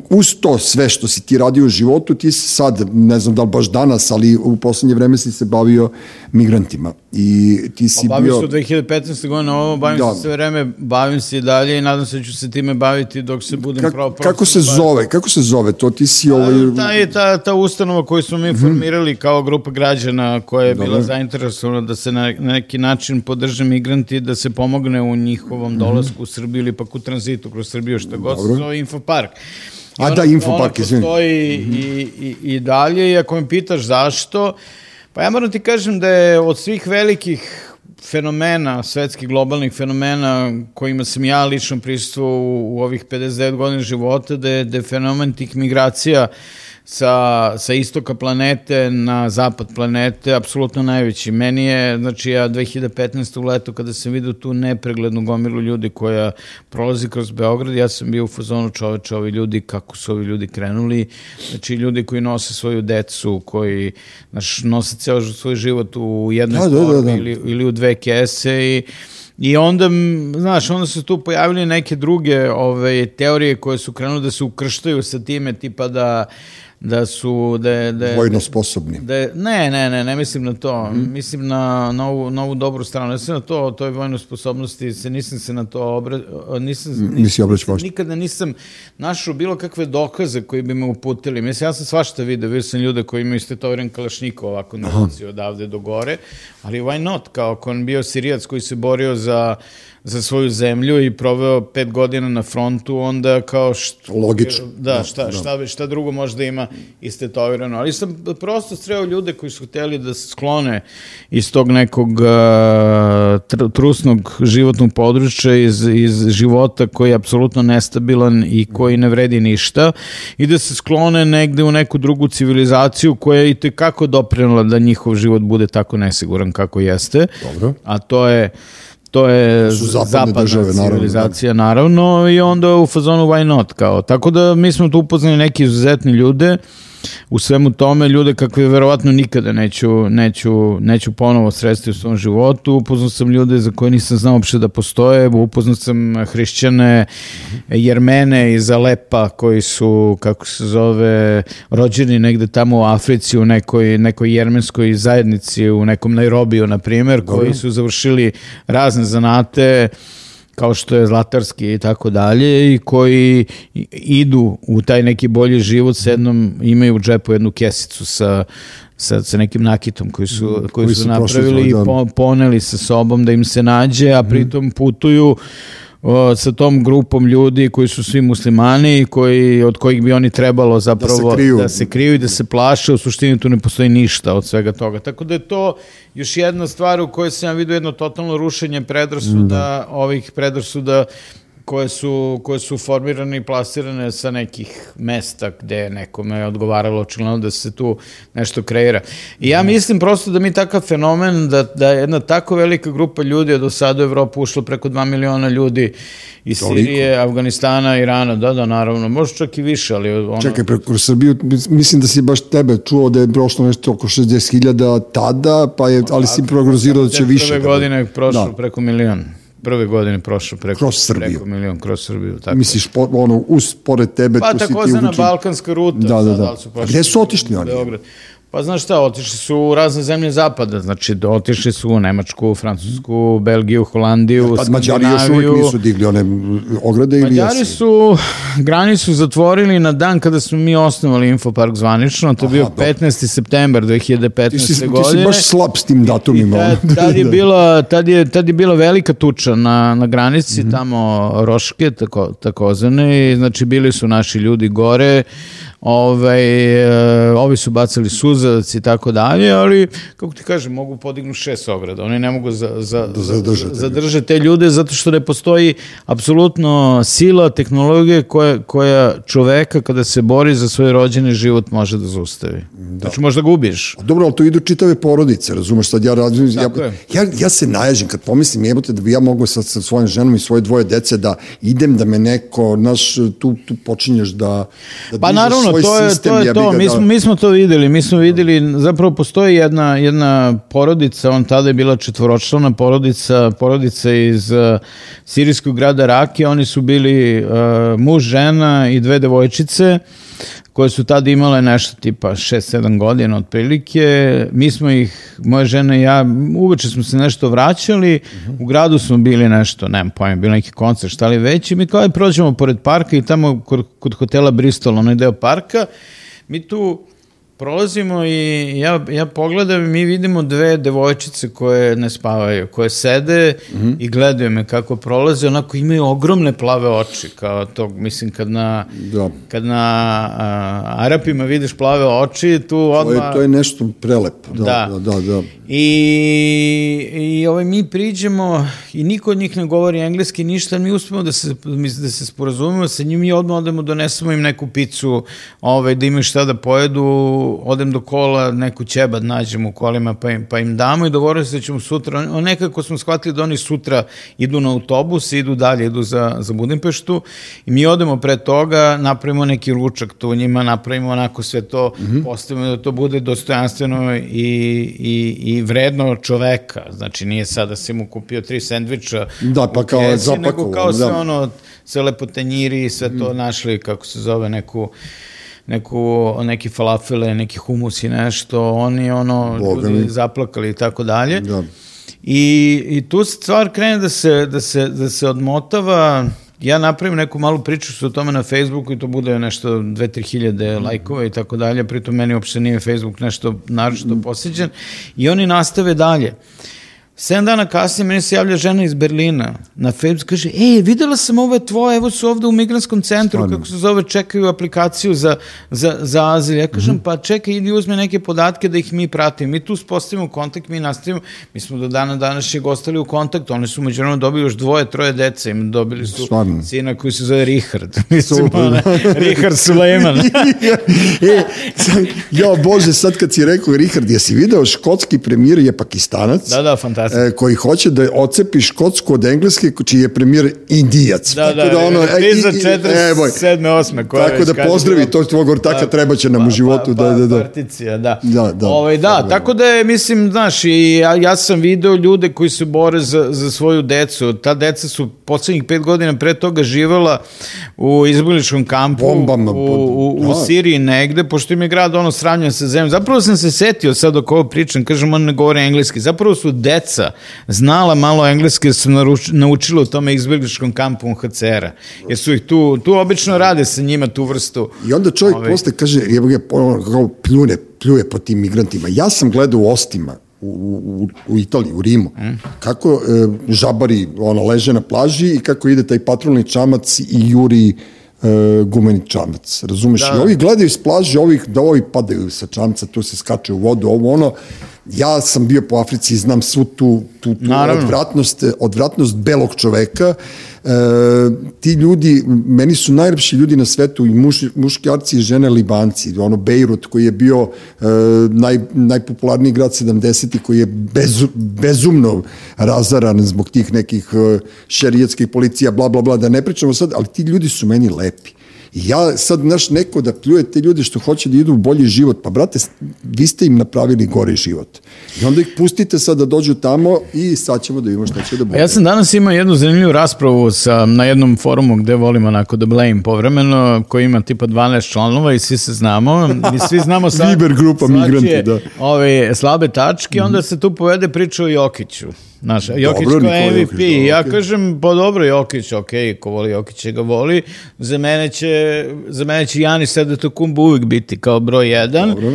uz to sve što si ti radio u životu, ti si sad, ne znam da li baš danas, ali u poslednje vreme si se bavio migrantima. I ti si pa, bio... se u 2015. godine ovo, bavim da. se sve vreme, bavim se i dalje i nadam se da ću se time baviti dok se budem Ka, pravo... Kako se baviti. zove? Kako se zove to? Ti si ovaj... Ta, je ta, ta ustanova koju smo mi mhm. formirali kao grupa građana koja je bila zainteresovana da se na neki način podrže migranti, da se pomogne u njihovom mhm. dolasku u Srbiju ili pak u tranzitu kroz Srbiju, što god se zove Infopark. I A da, Infopark, izvim. postoji mm -hmm. i, i, i dalje i ako me pitaš zašto, pa ja moram ti kažem da je od svih velikih fenomena, svetskih globalnih fenomena kojima sam ja lično prisutuo u, u ovih 59 godina života, da je, da je fenomen tih migracija uh, sa, sa istoka planete na zapad planete, apsolutno najveći. Meni je, znači ja 2015. u letu kada sam vidio tu nepreglednu gomilu ljudi koja prolazi kroz Beograd, ja sam bio u fazonu čoveče, ovi ljudi, kako su ovi ljudi krenuli, znači ljudi koji nose svoju decu, koji znaš, nose ceo svoj život u jednoj da, da, da, da. Ili, ili u dve kese i I onda, znaš, onda su tu pojavili neke druge ove, teorije koje su krenule da se ukrštaju sa time, tipa da da su da da vojno sposobni. Da ne, ne, ne, ne mislim na to. Mm. Mislim na novu novu dobru stranu. Mislim na to, to je vojno sposobnosti, se nisam se na to obra, nisam nisi obraćao Nikada nisam našao bilo kakve dokaze koji bi me uputili. Mislim ja sam svašta video, vidio sam ljude koji imaju istetoviran kalašnikov ovako na odavde do gore, ali why not? Kao ako on bio Sirijac koji se borio za za svoju zemlju i proveo pet godina na frontu, onda kao što... Logično. Da, da, šta, da. Šta, šta drugo možda ima istetovirano. Ali sam prosto sreo ljude koji su hteli da se sklone iz tog nekog uh, trusnog životnog područja, iz, iz života koji je apsolutno nestabilan i koji ne vredi ništa i da se sklone negde u neku drugu civilizaciju koja je i tekako doprinula da njihov život bude tako nesiguran kako jeste. Dobro. A to je to je zapadna države, civilizacija naravno, naravno i onda u fazonu why not kao. Tako da mi smo tu upoznali neki izuzetni ljude u svemu tome ljude kakve verovatno nikada neću, neću, neću ponovo sresti u svom životu. Upoznao sam ljude za koje nisam znao uopšte da postoje. Upoznao sam hrišćane, jermene iz Alepa koji su, kako se zove, rođeni negde tamo u Africi u nekoj, nekoj jermenskoj zajednici, u nekom Nairobiju, na primer, koji su završili razne zanate, kao što je Zlatarski i tako dalje i koji idu u taj neki bolji život s jednom, imaju u džepu jednu kesicu sa sa, sa nekim nakitom koji su, koji, koji su, su napravili i po, poneli sa sobom da im se nađe, a pritom putuju o, sa tom grupom ljudi koji su svi muslimani i koji, od kojih bi oni trebalo zapravo da se kriju, da se kriju i da se plaše, u suštini tu ne postoji ništa od svega toga. Tako da je to još jedna stvar u kojoj sam ja vidio jedno totalno rušenje predrasuda, da. ovih predrasuda koje su, koje su formirane i plasirane sa nekih mesta gde je nekome odgovaralo očigledno da se tu nešto kreira. I ja mislim prosto da mi takav fenomen, da, da jedna tako velika grupa ljudi, do sada u Evropu ušlo preko 2 miliona ljudi iz Toliko. Sirije, Afganistana, Irana, da, da, naravno, možda čak i više, ali... Ono... Čekaj, preko Srbiju, mislim da si baš tebe čuo da je prošlo nešto oko 60.000 tada, pa je, ali si prograzirao da će više. Prve godine prošlo da. preko milion prve godine prošlo preko, kroz Srbiju. preko milion kroz Srbiju. Tako. Misliš, po, ono, uz, pored tebe, pa, tu si ti uvučen. Pa takozvana balkanska ruta. Da, da, da. da su Gde su otišli oni? Beograd. Pa znaš šta, otišli su u razne zemlje zapada, znači otišli su u Nemačku, Francusku, Belgiju, Holandiju, pa, Mađari još uvijek nisu digli one ograde ili jesu? Mađari su granicu zatvorili na dan kada smo mi osnovali Infopark zvanično, to je bio 15. september 2015. Ti si, godine. Ti si baš slab s tim datumima. I tad, tad, je *laughs* bila, tad, je, tad je bila velika tuča na, na granici, mm -hmm. tamo Roške, tako, takozvane, i znači bili su naši ljudi gore, ovaj, e, ovi su bacali suzavac i tako dalje, ali, kako ti kažem, mogu podignu šest ograda. Oni ne mogu za, za, da zadržati zadrže te ljude zato što ne postoji apsolutno sila, tehnologije koja, koja čoveka kada se bori za svoj rođeni život može da zaustavi. Da. Znači možda ga ubiješ. Dobro, ali to idu čitave porodice, razumeš, sad ja radim, ja, ja, ja se naježim kad pomislim jebote da bi ja mogu sa, sa svojim ženom i svoje dvoje dece da idem da me neko, naš, tu, tu počinješ da, da pa naravno, svoj to je, sistem. To je to, mi da- smo, mi smo to videli, mi smo videli, zapravo postoji jedna, jedna porodica, on tada je bila četvoročlana porodica, porodica iz uh, sirijskog grada Rake, oni su bili uh, muž, žena i dve devojčice, koje su tada imale nešto tipa 6-7 godina otprilike. Mi smo ih, moja žena i ja, uveče smo se nešto vraćali, uh -huh. u gradu smo bili nešto, nemam pojma, bilo neki koncert, šta li već, i mi kao je prođemo pored parka i tamo kod, kod hotela Bristol, onaj deo parka, mi tu prolazimo i ja, ja pogledam i mi vidimo dve devojčice koje ne spavaju, koje sede mm -hmm. i gledaju me kako prolaze, onako imaju ogromne plave oči, kao to, mislim, kad na, da. kad na a, Arapima vidiš plave oči, tu odmah... To je, to je nešto prelepo, da, da, da, da. da. I, i ovaj, mi priđemo i niko od njih ne govori engleski ništa, mi uspemo da se, da se sporazumemo sa njim i odmah odemo donesemo im neku picu, ovaj, da imaju šta da pojedu, odem do kola, neku ćebad nađem u kolima pa im, pa im damo i dogovorimo se da ćemo sutra, on, nekako smo shvatili da oni sutra idu na autobus, idu dalje, idu za, za Budimpeštu i mi odemo pre toga, napravimo neki ručak tu njima, napravimo onako sve to, mm -hmm. postavimo da to bude dostojanstveno i, i, i vredno čoveka, znači nije sad da si mu kupio tri sendviča da, pa kao kesi, nego kao da. sve ono, sve lepotenjiri, sve to mm. našli, kako se zove, neku neku, neki falafele, neki humus i nešto, oni ono, Boga ljudi zaplakali i tako dalje. Da. I, I tu stvar krene da se, da se, da se odmotava, ja napravim neku malu priču sa o tome na Facebooku i to bude nešto 2-3 hiljade lajkova i tako dalje, pritom meni uopšte nije Facebook nešto naročito posjeđen i oni nastave dalje. Uh, Sedam dana kasnije meni se javlja žena iz Berlina na Facebook, kaže, ej, videla sam ovo tvoje, evo su ovde u migranskom centru, Stvarno. kako se zove, čekaju aplikaciju za, za, za azil. Ja kažem, mm -hmm. pa čekaj, idi uzme neke podatke da ih mi pratimo. Mi tu spostavimo kontakt, mi nastavimo, mi smo do dana današnjeg ostali u kontaktu, oni su među dobili još dvoje, troje deca, im dobili su Stvarno. sina koji se zove Richard. *laughs* Mislim, ona, Richard Suleiman. *laughs* e, sad, jo, Bože, sad kad si rekao Richard, jesi video škotski premijer je pakistanac? Da, da, fantastično E, koji hoće da ocepi škotsku od engleske, čiji je premijer indijac. Da, da, da, ono, e, i, za 47. 8. Tako da pozdravi to tvog ortaka, pa, treba će nam pa, u životu. Pa, da, da, da. Particija, da. Da, da. Ovaj, da, tako da je, mislim, znaš, i ja, ja sam video ljude koji se bore za, za svoju decu. Ta deca su poslednjih pet godina pre toga živala u izbjegličkom kampu Bombama, u, u, u da. Siriji negde, pošto im je grad ono sravnjen sa zemljom. Zapravo sam se setio sad dok ovo pričam, kažem, on ne govore engleski. Zapravo su deca znala malo engleski, su naučila u tome izbjegličkom kampu UNHCR-a. Jer su ih tu, tu obično rade sa njima tu vrstu. I onda čovjek ove... posle kaže, je, je, kao pljune, pljuje po tim migrantima. Ja sam gledao u Ostima, u, u, u Italiji, u Rimu, mm. kako e, žabari ono, leže na plaži i kako ide taj patrolni čamac i juri e, gumeni čamac, razumeš? Da. I ovi gledaju s plaže, ovih, da ovi padaju sa čamca, tu se skače u vodu, ovo ono, ja sam bio po Africi i znam svu tu, tu, tu odvratnost, odvratnost belog čoveka. E, ti ljudi, meni su najlepši ljudi na svetu i muš, muškarci i žene Libanci. Ono Bejrut koji je bio e, naj, najpopularniji grad 70. koji je bez, bezumno razaran zbog tih nekih e, šerijetskih policija, bla, bla, bla, da ne pričamo sad, ali ti ljudi su meni lepi. I ja sad, naš, neko da pljuje te ljude što hoće da idu u bolji život, pa brate, vi ste im napravili gori život. I onda ih pustite sad da dođu tamo i sad ćemo da imamo šta će da bude. Ja sam danas imao jednu zanimljivu raspravu sa, na jednom forumu gde volimo onako da blame povremeno, koji ima tipa 12 članova i svi se znamo. Mi svi znamo sad... Viber grupa migranti, da. Ove slabe tačke, mm -hmm. onda se tu povede priča o Jokiću. Znaš, Jokić dobro, kao MVP, Jokić, da, ja okay. kažem, pa dobro Jokić, ok, ko voli Jokić ga voli, za mene će, za mene će Janis Kumbu uvijek biti kao broj jedan. Dobro.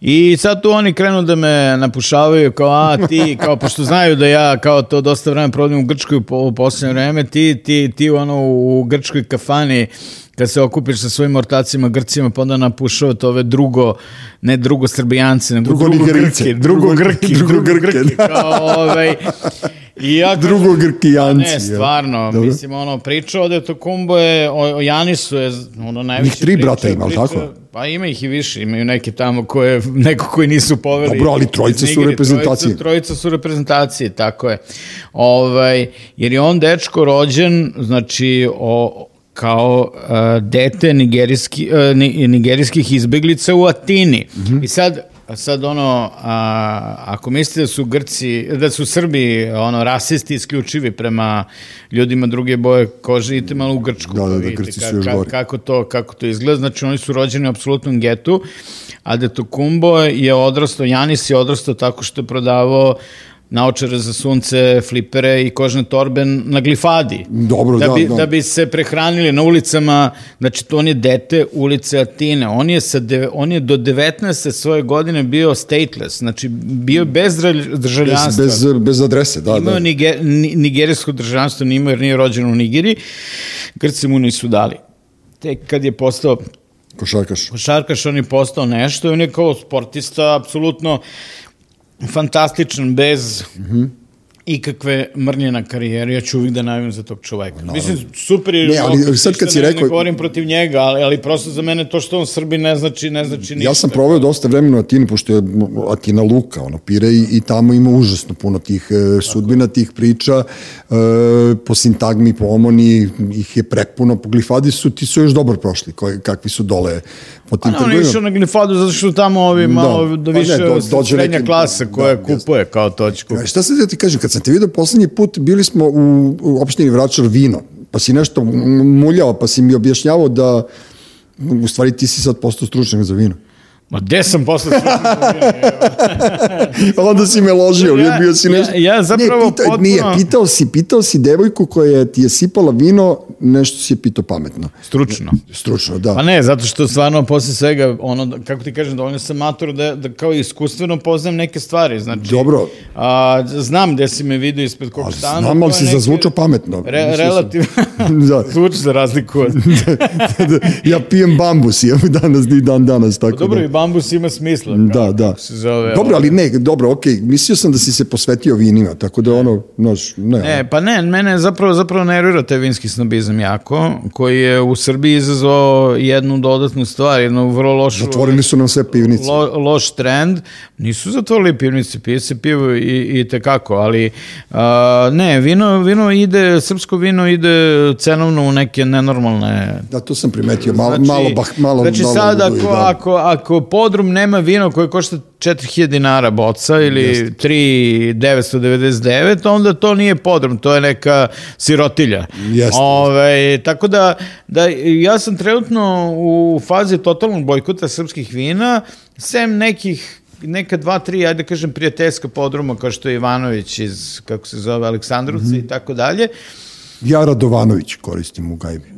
I sad tu oni krenu da me napušavaju kao, a ti, kao, pošto znaju da ja kao to dosta vremena provodim u Grčkoj po, u posljednje vreme, ti, ti, ti ono u Grčkoj kafani, kad se okupiš sa svojim ortacima Grcima, pa onda napušavate ove drugo, ne drugo Srbijance, nego drugo, drugo Grke, drugo Grki, drugo Grki, da. kao ovaj, I ja kažem, drugo Grkijanci. Ne, stvarno, Dobro. mislim, ono, priča o Detokumbo je, o, o Janisu je, ono, najveće Njih tri priča, brata ima, tako? Pa ima ih i više, imaju neke tamo koje, neko koji nisu poveli. Dobro, ali trojice su reprezentacije. Trojica, trojica su reprezentacije, tako je. Ovaj, jer je on dečko rođen, znači, o, kao uh, dete nigerijski, uh, nigerijskih izbeglica u Atini. Mm -hmm. I sad, sad ono, a, ako mislite da su Grci, da su Srbi ono, rasisti isključivi prema ljudima druge boje kože, idite malo u Grčku. Da, da, da, Grci su još gori. Kako to, kako to izgleda, znači oni su rođeni u apsolutnom getu, a Detokumbo je odrastao, Janis je odrastao tako što je prodavao naočare za sunce, flipere i kožne torbe na glifadi. Dobro, da. Da bi, da. da bi se prehranili na ulicama, znači to on je dete ulice Atine. On je, sa de, on je do 19. svoje godine bio stateless, znači bio bez državljanstva. Bez, bez, bez adrese, da. Imao da. Niger, nigerijsko državljanstvo, nimao jer nije rođen u Nigeri. Grci mu nisu dali. Tek kad je postao Košarkaš. Košarkaš, on je postao nešto i on je kao sportista, apsolutno fantastičan, bez mm -hmm ikakve mrnje na karijeri, ja ću uvijek da najavim za tog čoveka. No, Mislim, super je, ne, ali, sad kad si rekao... Ne govorim protiv njega, ali, ali prosto za mene to što on Srbi ne znači, ne znači ništa. Ja sam proveo dosta vremena u Atini, pošto je Atina Luka, ono, pire i, i tamo ima užasno puno tih e, sudbina, tih priča, e, po sintagmi, po omoni, ih je prepuno, po glifadi su, ti su još dobro prošli, koji, kakvi su dole po tim trgovinama. Pa ne, išao na glifadu zato što tamo ovi da. malo da, da više pa ne, do, srednja neki, klasa koja da, kupuje kao točku. Ja, šta se da ti kažem, kad sam te vidio poslednji put, bili smo u, u opštini Vračar Vino, pa si nešto muljao, pa si mi objašnjavao da u stvari ti si sad postao stručnjak za vino. Ma gde sam posle *laughs* Onda si me ložio, ja, bio si nešto... Ja, ja zapravo ne, pitao, potpuno... Nije, pitao si, pitao si devojku koja ti je sipala vino, nešto si je pitao pametno. Stručno. Stručno, da. Pa ne, zato što stvarno posle svega, ono, kako ti kažem, dovoljno sam mator da, da kao iskustveno poznam neke stvari, znači... Dobro. A, znam gde si me vidio ispred kog stana. Znam, ali si neke... zazvučao pametno. Re, relativno. *laughs* da. *laughs* Zvuči za razliku od... da, da, ja pijem bambus, ja danas i dan danas, tako pa Dobro, da. Bambus ima smisla. Da, da. Zove, dobro, ali ne, dobro, okej, okay. mislio sam da si se posvetio vinima, tako da ono, nož, ne. Ne, pa ne, mene zapravo, zapravo nervira taj vinski snobizam jako, koji je u Srbiji izazvao jednu dodatnu stvar, jednu vrlo lošu... Zatvorili su nam sve pivnice. Lo, loš trend. Nisu zatvorili pivnice, pije se pivo i, i tekako, ali a, ne, vino, vino ide, srpsko vino ide cenovno u neke nenormalne... Da, to sam primetio, malo, znači, malo, bah, malo, znači malo sad ako, da. ako, ako podrum nema vino koje košta 4000 dinara boca ili 3999, onda to nije podrum, to je neka sirotilja. Jeste. Ove, tako da, da ja sam trenutno u fazi totalnog bojkota srpskih vina, sem nekih neka dva, tri, ajde da kažem, prijateljska podruma, kao što je Ivanović iz, kako se zove, Aleksandrovca mm -hmm. i tako dalje. Ja Radovanović koristim u gajbi.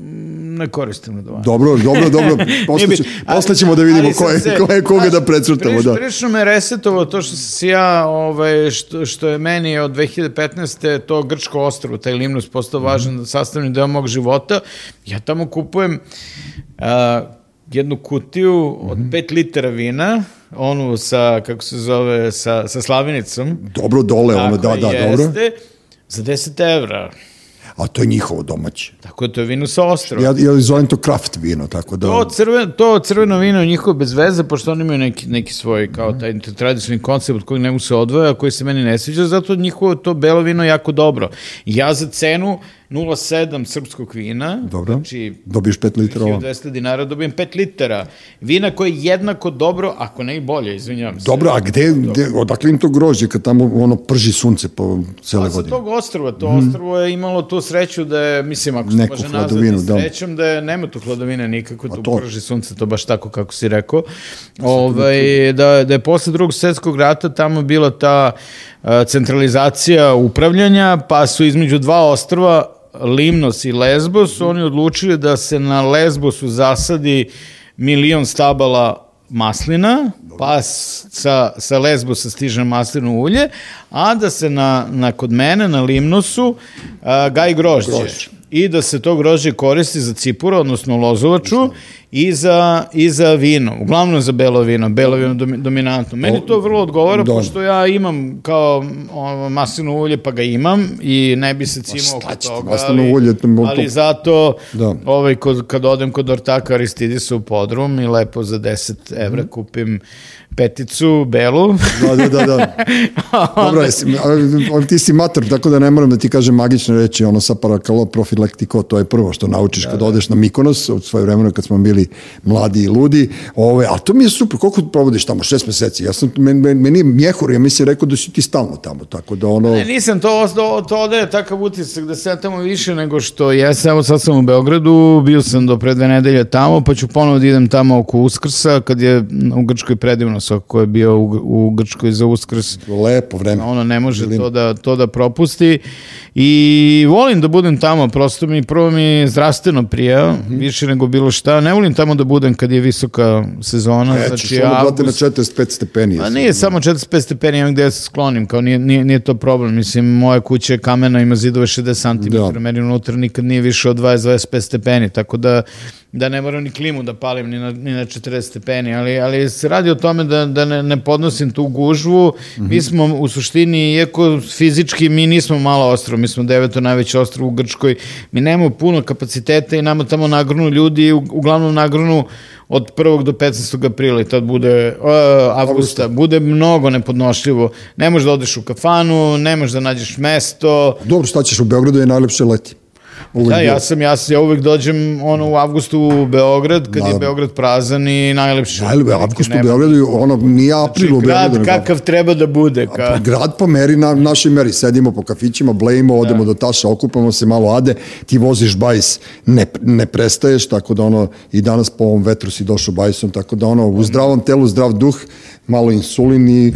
Ne koristim Radovanović. Dobro, dobro, dobro. *laughs* Posle, će, posle ćemo da vidimo ko je, ko je koga da precrtamo. Da. Prilično me resetovalo to što se ja, ovaj, što, što je meni od 2015. to Grčko ostrovo, taj Limnus postao važan mm. sastavni deo mog života. Ja tamo kupujem uh, jednu kutiju od 5 mm -hmm. litara vina, onu sa, kako se zove, sa, sa slavinicom. Dobro dole, ono, da, da, jeste, dobro. Za 10 evra a to je njihovo domaće. Tako je, to je vino sa ostrova. Ja, ja zovem to kraft vino, tako da... To, crven, to crveno vino je njihovo bez veze, pošto oni imaju neki, neki svoj, kao taj tradicionalni koncept od kojeg ne mu se odvoja, koji se meni ne sviđa, zato njihovo to belo vino jako dobro. Ja za cenu 0,7 srpskog vina. Dobro, znači, dobiješ 5 litara. 1200 dinara dobijem 5 litara. Vina koje je jednako dobro, ako ne i bolje, izvinjavam se. Dobro, a gde, gde odakle im to grožđe kad tamo ono prži sunce po cele pa, godine? Sa tog ostrova, to mm. ostrvo je imalo tu sreću da je, mislim, ako se može nazvati da. srećom, da je, nema tu hladovine nikako, tu to... prži sunce, to baš tako kako si rekao. Ovaj, da, da je posle drugog svetskog rata tamo bila ta centralizacija upravljanja, pa su između dva ostrva Limnos i Lesbos, oni odlučili da se na Lesbosu zasadi milion stabala maslina, pa sa, sa Lesbosa stiže maslino ulje, a da se na, na kod mene na Limnosu a, gaj grožđe. grožđe. I da se to grožđe koristi za cipura, odnosno lozovaču, i za, i za vino, uglavnom za belo vino, belo vino dominantno. Meni to vrlo odgovara, da. pošto ja imam kao maslino ulje, pa ga imam i ne bi se cimao oko toga, ali, ulje, ali zato da. ovaj, kod, kad odem kod ortaka Aristidisa u podrum i lepo za 10 evra mm. kupim peticu, belu. Da, da, da. da. *laughs* Dobro, jesi, ti si mater, tako da ne moram da ti kažem magične reči, ono sa parakalo profilaktiko, to je prvo što naučiš da, kad da. odeš na Mikonos, od svoje vremena kad smo bili mladi i ludi, ove, a to mi je super, koliko provodiš tamo, šest meseci, ja sam, men, men, meni je mjehur, ja mislim rekao da si ti stalno tamo, tako da ono... Ne, nisam, to, to, to odaje takav utisak da se ja tamo više nego što jesam, evo sad sam u Beogradu, bio sam do pre dve nedelje tamo, pa ću ponovo da idem tamo oko Uskrsa, kad je u Grčkoj predivno Soko ko je bio u, u Grčkoj za Uskrs. Lepo vreme. Ono ne može to da, to da propusti i volim da budem tamo, prosto mi prvo mi zdravstveno prija, mm -hmm. više nego bilo šta. Ne volim tamo da budem kad je visoka sezona. E, znači, ćeš ono avgust... na 45 stepeni. A nije samo 45 stepeni, imam gde ja se sklonim, kao nije, nije, nije to problem. Mislim, moja kuća je kamena, ima zidove 60 cm, da. meni unutra nikad nije više od 20-25 stepeni, tako da da ne moram ni klimu da palim ni na, ni na 40 stepeni, ali, ali se radi o tome da, da ne, ne podnosim tu gužvu. Mm -hmm. Mi smo u suštini, iako fizički mi nismo malo ostrovo, mi smo deveto najveće ostrovo u Grčkoj, mi nemamo puno kapaciteta i nama tamo nagrunu ljudi, uglavnom nagrunu od 1. do 15. aprila i tad bude uh, avgusta, bude mnogo nepodnošljivo. Ne možeš da odeš u kafanu, ne možeš da nađeš mesto. Dobro, šta ćeš u Beogradu je najlepše leti. Uvijek da, ja sam, ja, sam, ja uvijek dođem ono, u avgustu u Beograd, kad da. je Beograd prazan i najlepše. Najlepše, avgust u Beogradu, ono, nije april znači, u Beogradu. Grad kakav treba da bude. Ka... Pa, grad po meri, na našoj meri, sedimo po kafićima, blejimo, da. odemo da. do taša, okupamo se malo ade, ti voziš bajs, ne, ne prestaješ, tako da ono, i danas po ovom vetru si došao bajsom, tako da ono, u zdravom telu, zdrav duh, malo insulin i, *laughs* i,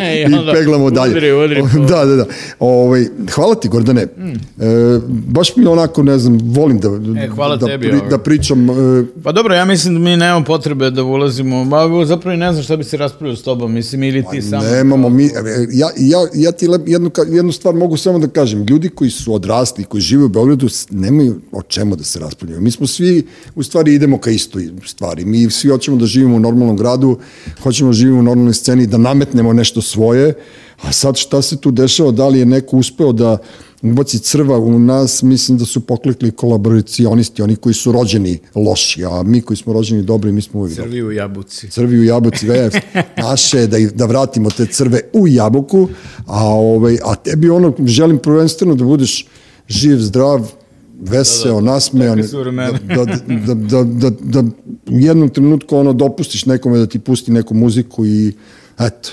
i, i peglamo dalje. Udri, udri, *laughs* da, da, da. Ovaj, hvala ti, Gordane. Mm. E, baš mi onako, ne znam, volim da, e, hvala da, tebi, pri, da pričam. Uh, pa dobro, ja mislim da mi nemamo potrebe da ulazimo, ba, zapravo ne znam šta bi se raspravio s tobom, mislim, ili ti pa samo... Nemamo, mi, ja, ja, ja ti jednu, jednu stvar mogu samo da kažem, ljudi koji su odrasli, koji žive u Beogradu, nemaju o čemu da se raspravljaju. Mi smo svi, u stvari, idemo ka istoj stvari. Mi svi hoćemo da živimo u normalnom gradu, hoćemo da živimo u normalnoj sceni, da nametnemo nešto svoje, a sad šta se tu dešava, da li je neko uspeo da ubaci crva u nas, mislim da su poklekli kolaboracionisti, oni koji su rođeni loši, a mi koji smo rođeni dobri, mi smo uvijek Crvi u jabuci. Crvi u jabuci, da je. *laughs* Naše, da, da vratimo te crve u jabuku, a, ovaj, a tebi ono, želim prvenstveno da budeš živ, zdrav, veseo, da, da, nasmejan, da, da, da, da, da u jednom trenutku ono dopustiš nekome da ti pusti neku muziku i eto,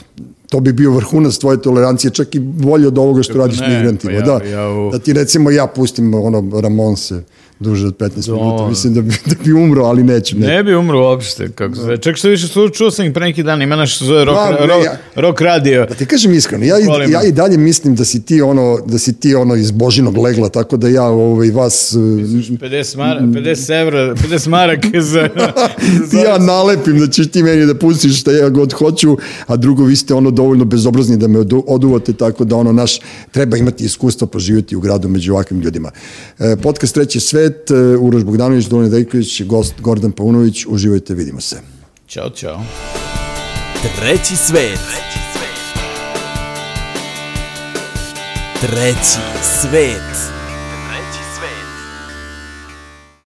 to bi bio vrhunac tvoje tolerancije, čak i bolje od ovoga što Kako radiš ne, migrantima. Pa ja, da, ja u... da ti recimo ja pustim ono Ramonse, duže od 15 Do... minuta. Mislim da bi, da bi umro, ali neću. Ne, ne bi umro uopšte. Kako se, čak što više čuo sam ih pre neki dan, ima naš što zove rock, da, rock, ja, rock radio. Da ti kažem iskreno, ja, i, ja i dalje mislim da si ti ono, da si ti ono iz Božinog legla, tako da ja ovaj, vas... 50, mara, 50 evra, 50 marak za, *laughs* za... ja nalepim da ćeš ti meni da pustiš šta ja god hoću, a drugo vi ste ono dovoljno bezobrazni da me oduvate, tako da ono naš, treba imati iskustvo poživjeti u gradu među ovakvim ljudima. E, podcast Treći svet svet, e, Uroš Bogdanović, Dolin Dejković, gost Gordan Paunović, uživajte, vidimo se. Ćao, čao. Treći svet. Treći svet.